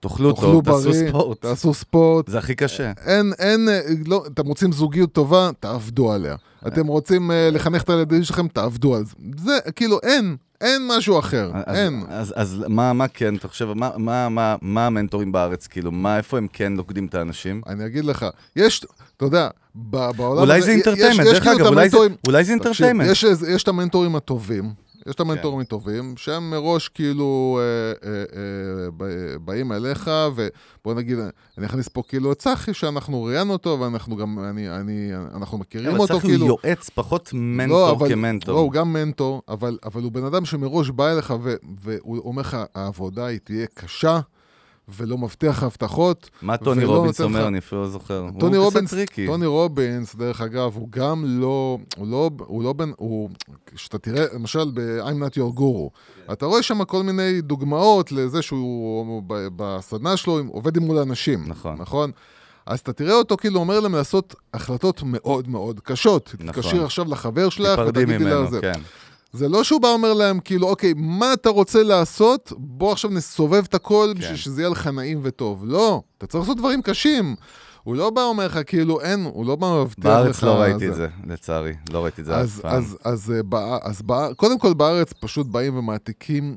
תאכלו טוב, תעשו ספורט. תעשו ספורט. זה הכי קשה. אין, אין, לא, אתם רוצים זוגיות טובה, תעבדו עליה. אתם רוצים אה, לחנך את הילדים שלכם, תעבדו על זה. זה, כאילו, אין, אין משהו אחר, אז- אין. אז, אז מה, מה כן, אתה חושב, מה, מה, מה, מה המנטורים בארץ, כאילו, מה, איפה הם כן לוקדים את האנשים? אני אגיד לך, יש, אתה יודע, בעולם אולי זה אינטרטיימנט, דרך אגב, אולי זה- אולי זה אינטרטיימנט. יש, יש את המנטורים הטובים, יש את המנטורים הטובים, שהם מראש כאילו אה, אה, אה, באים אליך, ובוא נגיד, אני אכניס פה כאילו את צחי, שאנחנו ראיינו אותו, ואנחנו גם, אני, אני, אנחנו מכירים אבל אותו כאילו... הוא יועץ, פחות לא, מנטור אבל- כמנטור. לא, הוא גם מנטור, אבל, אבל הוא בן אדם שמראש בא אליך ו, והוא אומר לך, העבודה היא תהיה קשה, ולא מבטיח הבטחות. מה טוני רובינס אומר, אני אפילו לא זוכר. טוני רובינס. טוני רובינס, דרך אגב, הוא גם לא, הוא לא, הוא לא בן, הוא, כשאתה תראה, למשל ב-I'm not your guru, אתה רואה שם כל מיני דוגמאות לזה שהוא בסדנה שלו עובד עם מול אנשים. נכון. נכון? אז אתה תראה אותו כאילו אומר להם לעשות החלטות מאוד מאוד קשות. נכון. תתקשרי עכשיו לחבר שלך ותגידי לה ממנו, זה. כן. זה לא שהוא בא אומר להם, כאילו, אוקיי, מה אתה רוצה לעשות? בוא עכשיו נסובב את הכל בשביל שזה יהיה לך נעים וטוב. לא, אתה צריך לעשות דברים קשים. הוא לא בא אומר לך, כאילו, אין, הוא לא בא מבטיח לך... בארץ לא ראיתי את זה, לצערי. לא ראיתי את זה אף אז, פעם. אז, אז, אה, בא- אז בא- קודם כל בארץ פשוט באים ומעתיקים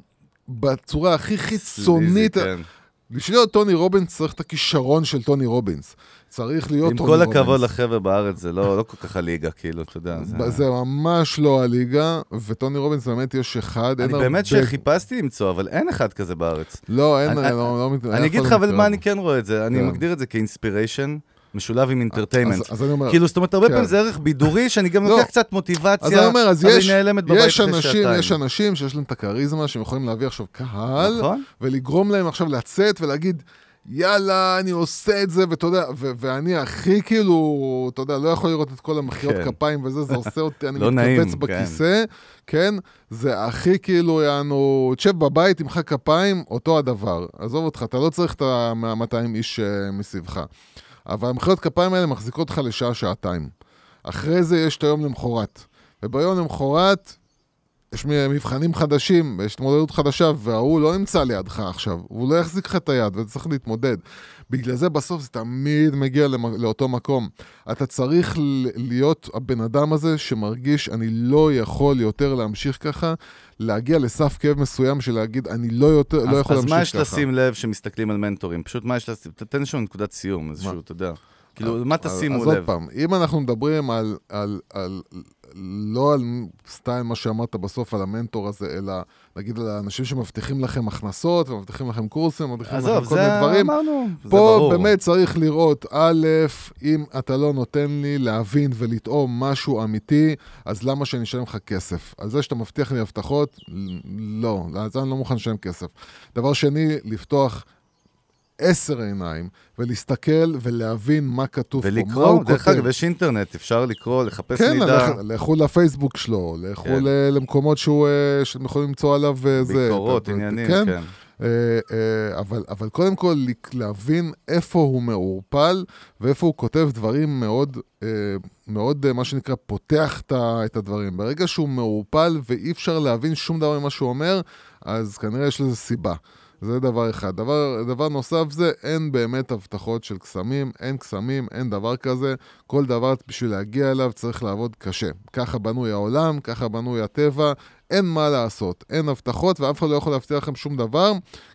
בצורה הכי חיצונית. סליזי, כן. בשביל להיות טוני רובינס צריך את הכישרון של טוני רובינס. צריך להיות עם טוני כל רובינס. הכבוד לחבר'ה בארץ, זה לא לא כל כך הליגה, כאילו, אתה יודע. זה- זה ממש לא הליגה, וטוני רובינס באמת יש אחד, אני באמת הרבה- שחיפשתי למצוא, אבל אין אחד כזה בארץ. לא, אין, אני- לא, לא, מת- אני אגיד לך אבל. מה אני כן רואה את זה, אני כן. מגדיר את זה כאינספיריישן, משולב עם אינטרטיימנט. אז- אז אני אומר, כאילו, זאת אומרת, הרבה כן. פעמים זה ערך בידורי, שאני גם לא. לוקח קצת אז מוטיבציה, אני אומר, אז יש, יש אנשים. יש אנשים שיש להם את הכריזמה, שהם יכולים להביא עכשיו קהל, נכון? ולגרום להם עכשיו לצאת ולהגיד, יאללה, אני עושה את זה, ואתה יודע, ו- ואני הכי כאילו, אתה יודע, לא יכול לראות את כל המחיאות כן. כפיים וזה, זה עושה אותי, אני לא נעים, מתכווץ כן. בכיסא, כן? זה הכי כאילו, יענו, תשב בבית, תמחא כפיים, אותו הדבר. עזוב אותך, אתה לא צריך את ה-200 איש אה, מסביבך. אבל המחיאות כפיים האלה מחזיקות אותך לשעה-שעתיים. אחרי זה יש את היום למחרת. וביום למחרת, יש מבחנים חדשים, יש התמודדות חדשה, וההוא לא נמצא לידך עכשיו, הוא לא יחזיק לך את היד, ואתה צריך להתמודד. בגלל זה בסוף זה תמיד מגיע למ- לאותו מקום. אתה צריך להיות הבן אדם הזה שמרגיש, אני לא יכול יותר להמשיך ככה, להגיע לסף כאב מסוים של להגיד, אני לא, יותר, לא אז, יכול אז להמשיך ככה. מה יש לשים לב שמסתכלים על מנטורים? פשוט מה יש לשים, תתן איזשהו נקודת סיום, איזשהו, אתה יודע. כאילו, מה אז- תשימו אז עוד לב? פעם, אם אנחנו מדברים על, על, על, לא על סטייל מה שאמרת בסוף על המנטור הזה, אלא נגיד על האנשים שמבטיחים לכם הכנסות, ומבטיחים לכם קורסים, ומבטיחים לכם כל מיני זה דברים. אמרנו, זה פה ברור. באמת צריך לראות, א', אם אתה לא נותן לי להבין ולטעום משהו אמיתי, אז למה שאני אשלם לך כסף? על זה שאתה מבטיח לי הבטחות, לא, על זה אני לא מוכן לשלם כסף. דבר שני, לפתוח עשר עיניים, ולהסתכל ולהבין מה כתוב פה, מה ולקרוא, הוא דרך כותב. אגב, יש אינטרנט, אפשר לקרוא, לחפש כן, מידע, לכ- לכו לפייסבוק שלו, לכו כן. למקומות שהוא, אה, שאתם יכולים למצוא עליו אה, זה. ביקורות, עניינים, כן, כן. אה, אה, אבל, אבל קודם כל להבין איפה הוא מעורפל ואיפה הוא כותב דברים מאוד, אה, מאוד אה, מה שנקרא, פותח את הדברים. ברגע שהוא מעורפל ואי אפשר להבין שום דבר ממה שהוא אומר, אז כנראה יש לזה סיבה. זה דבר אחד. דבר, דבר נוסף זה, אין באמת הבטחות של קסמים, אין קסמים, אין דבר כזה. כל דבר בשביל להגיע אליו צריך לעבוד קשה. ככה בנוי העולם, ככה בנוי הטבע, אין מה לעשות. אין הבטחות ואף אחד לא יכול להבטיח לכם שום דבר,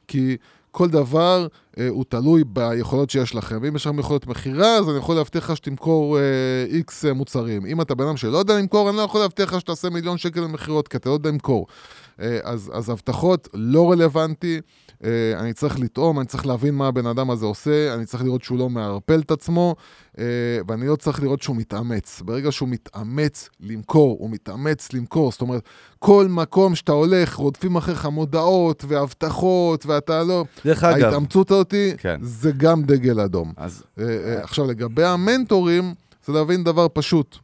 כי כל דבר אה, הוא תלוי ביכולות שיש לכם. אם יש לכם יכולות מכירה, אז אני יכול להבטיח לך שתמכור איקס אה, מוצרים. אם אתה בן אדם שלא יודע למכור, אני לא יכול להבטיח לך שתעשה מיליון שקל למכירות, כי אתה לא יודע למכור. אה, אז, אז הבטחות לא רלוונטי, אה, אני צריך לטעום, אני צריך להבין מה הבן אדם הזה עושה, אני צריך לראות שהוא לא מערפל את עצמו, אה, ואני לא צריך לראות שהוא מתאמץ. ברגע שהוא מתאמץ למכור, הוא מתאמץ למכור, זאת אומרת, כל מקום שאתה הולך, רודפים אחריך מודעות והבטחות, ואתה לא... דרך אגב, ההתאמצות אותי, כן. זה גם דגל אדום. אז עכשיו, לגבי המנטורים, זה להבין דבר פשוט.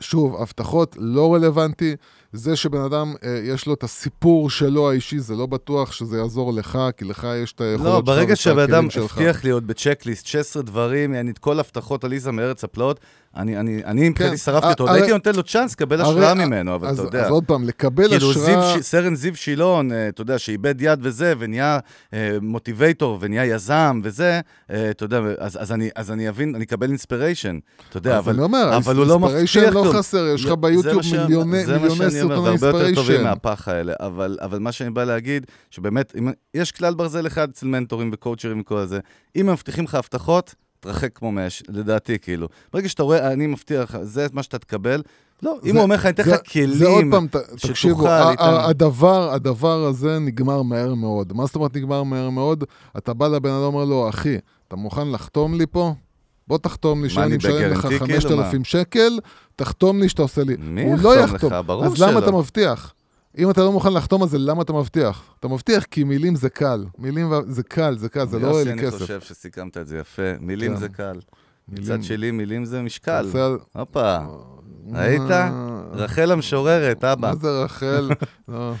שוב, הבטחות לא רלוונטי. זה שבן אדם, אה, יש לו את הסיפור שלו האישי, זה לא בטוח שזה יעזור לך, כי לך יש את היכולות לא, שלך ברגע ואת שהבן אדם. הבטיח להיות בצ'קליסט 16 דברים, יעני את כל הבטחות עליזה מארץ הפלאות, אני, אני, אני מבחינתי שרפתי אה, אותו, עוד הרי- הייתי נותן לו צ'אנס לקבל השראה ממנו, אבל אז, אתה יודע. אז עוד פעם, לקבל כאילו השראה... זיו, ש- סרן זיו שילון, אה, אתה יודע, שאיבד יד וזה, ונהיה אה, motivator, ונהיה יזם וזה, אה, אתה יודע, אז, אז, אני, אז אני אבין, אני אקבל inspiration, אתה יודע, אבל, אני אומר, אבל הוא לא מבטיח inspiration לא. חסר, יש לך ביוטיוב מיליוני מיליוני אומר, והרבה יותר טובים. מהפח האלה, אבל, אבל מה שאני בא להגיד, שבאמת, אם, יש כלל ברזל אחד אצל מנטורים וקואוצ'רים וכל זה, אם הם מבטיחים לך הבטחות, תרחק כמו מאש, לדעתי, כאילו. ברגע שאתה רואה, אני מבטיח לך, זה מה שאתה תקבל, לא, אם זה- הוא אומר לך, אני אתן לך כלים, זה עוד פעם, שתוכל תקשיבו, הדבר, הדבר הזה נגמר מהר מאוד. מה זאת אומרת נגמר מהר מאוד? אתה בא לבן אדם ואומר לו, אחי, אתה מוכן לחתום לי פה? בוא תחתום לי שאני אני משלם לך בגרנטי, כאילו, 5,000 שקל, תחתום לי שאתה עושה לי. מי הוא יחתום לא לך? יחתום. ברור אז למה שלא. אתה מבטיח? אם אתה לא מוכן לחתום על זה, למה אתה מבטיח? אתה מבטיח כי מילים זה קל. מילים זה קל, זה קל, זה לא עולה יוסי, לי אני כסף. חושב שסיכמת את זה יפה. מילים כן. זה קל. מצד שלי, מילים זה משקל. הופה, ראית? מה- רחל המשוררת, אבא. מה זה רחל? לא,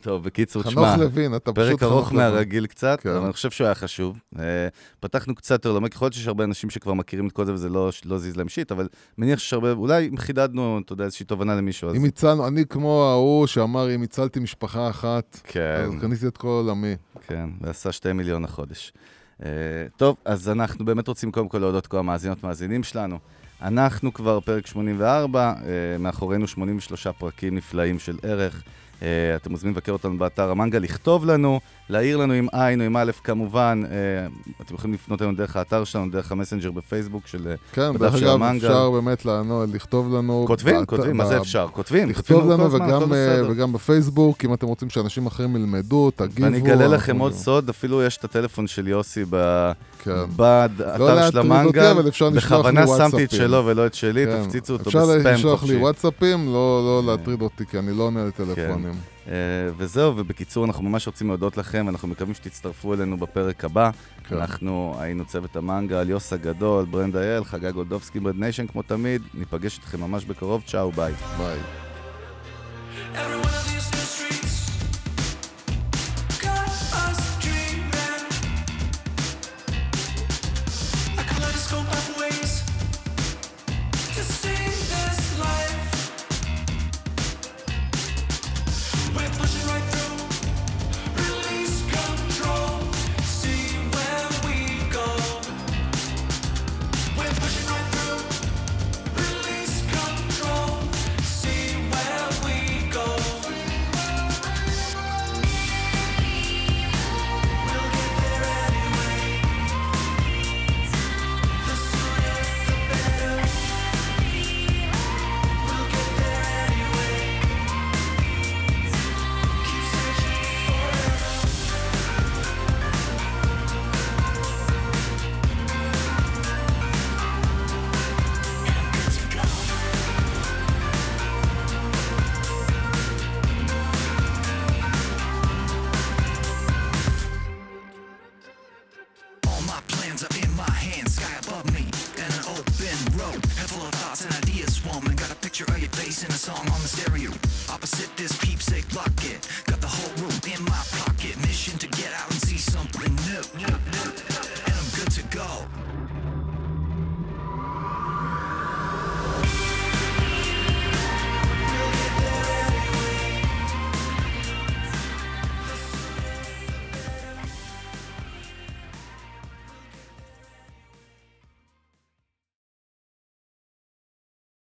טוב, בקיצור, חנוך תשמע, לוין, אתה פשוט פרק חנוך ארוך. מהרגיל קצת, כן. אבל אני חושב שהוא היה חשוב. אה, פתחנו קצת יותר לעומק, יכול להיות שיש הרבה אנשים שכבר מכירים את כל זה וזה לא לא זיז להם שיט, אבל מניח שיש הרבה, אולי אם חידדנו, אתה יודע, איזושהי תובנה למישהו, אם הצלנו, אני כמו ההוא שאמר, אם הצלתי משפחה אחת, כן. אז קניתי את כל עולמי. כן, ועשה שתי מיליון החודש. Uh, טוב, אז אנחנו באמת רוצים קודם כל להודות כל המאזינות מאזינים שלנו. אנחנו כבר פרק 84, uh, מאחורינו 83 פרקים נפלאים של ערך. Uh, אתם מוזמנים לבקר אותנו באתר המנגה, לכתוב לנו, להעיר לנו עם עין או עם א' כמובן. Uh, אתם יכולים לפנות אלינו דרך האתר שלנו, דרך המסנג'ר בפייסבוק של... כן, בדף דרך של אגב, המנגה. אפשר באמת לענות, לכתוב לנו. כותבים, בת- כותבים, מה זה אפשר? כותבים, לכתוב לנו הזמן, וגם, הכל אה. וגם בפייסבוק, אם אתם רוצים שאנשים אחרים ילמדו, תגיבו. ואני אגלה לכם עוד סוד, אפילו יש את הטלפון של יוסי ב... כן. באתר לא של אפשר לי בכוונה שמתי את. שלו ולא את שלי, כן. תפציצו אותו אפשר בספאם לשלוח לי. וואטסאפים, לא לא להטריד אותי, כי אני לא עונה לטלפונים. אה, וזהו, ובקיצור, אנחנו ממש רוצים להודות לכם, ואנחנו מקווים שתצטרפו אלינו בפרק הבא. כן. אנחנו היינו צוות המנגל, יוס הגדול, ברנד אייל, חגג גולדובסקי, Brand Nation, כמו תמיד. ניפגש איתכם ממש בקרוב, צ'או, ביי. ביי.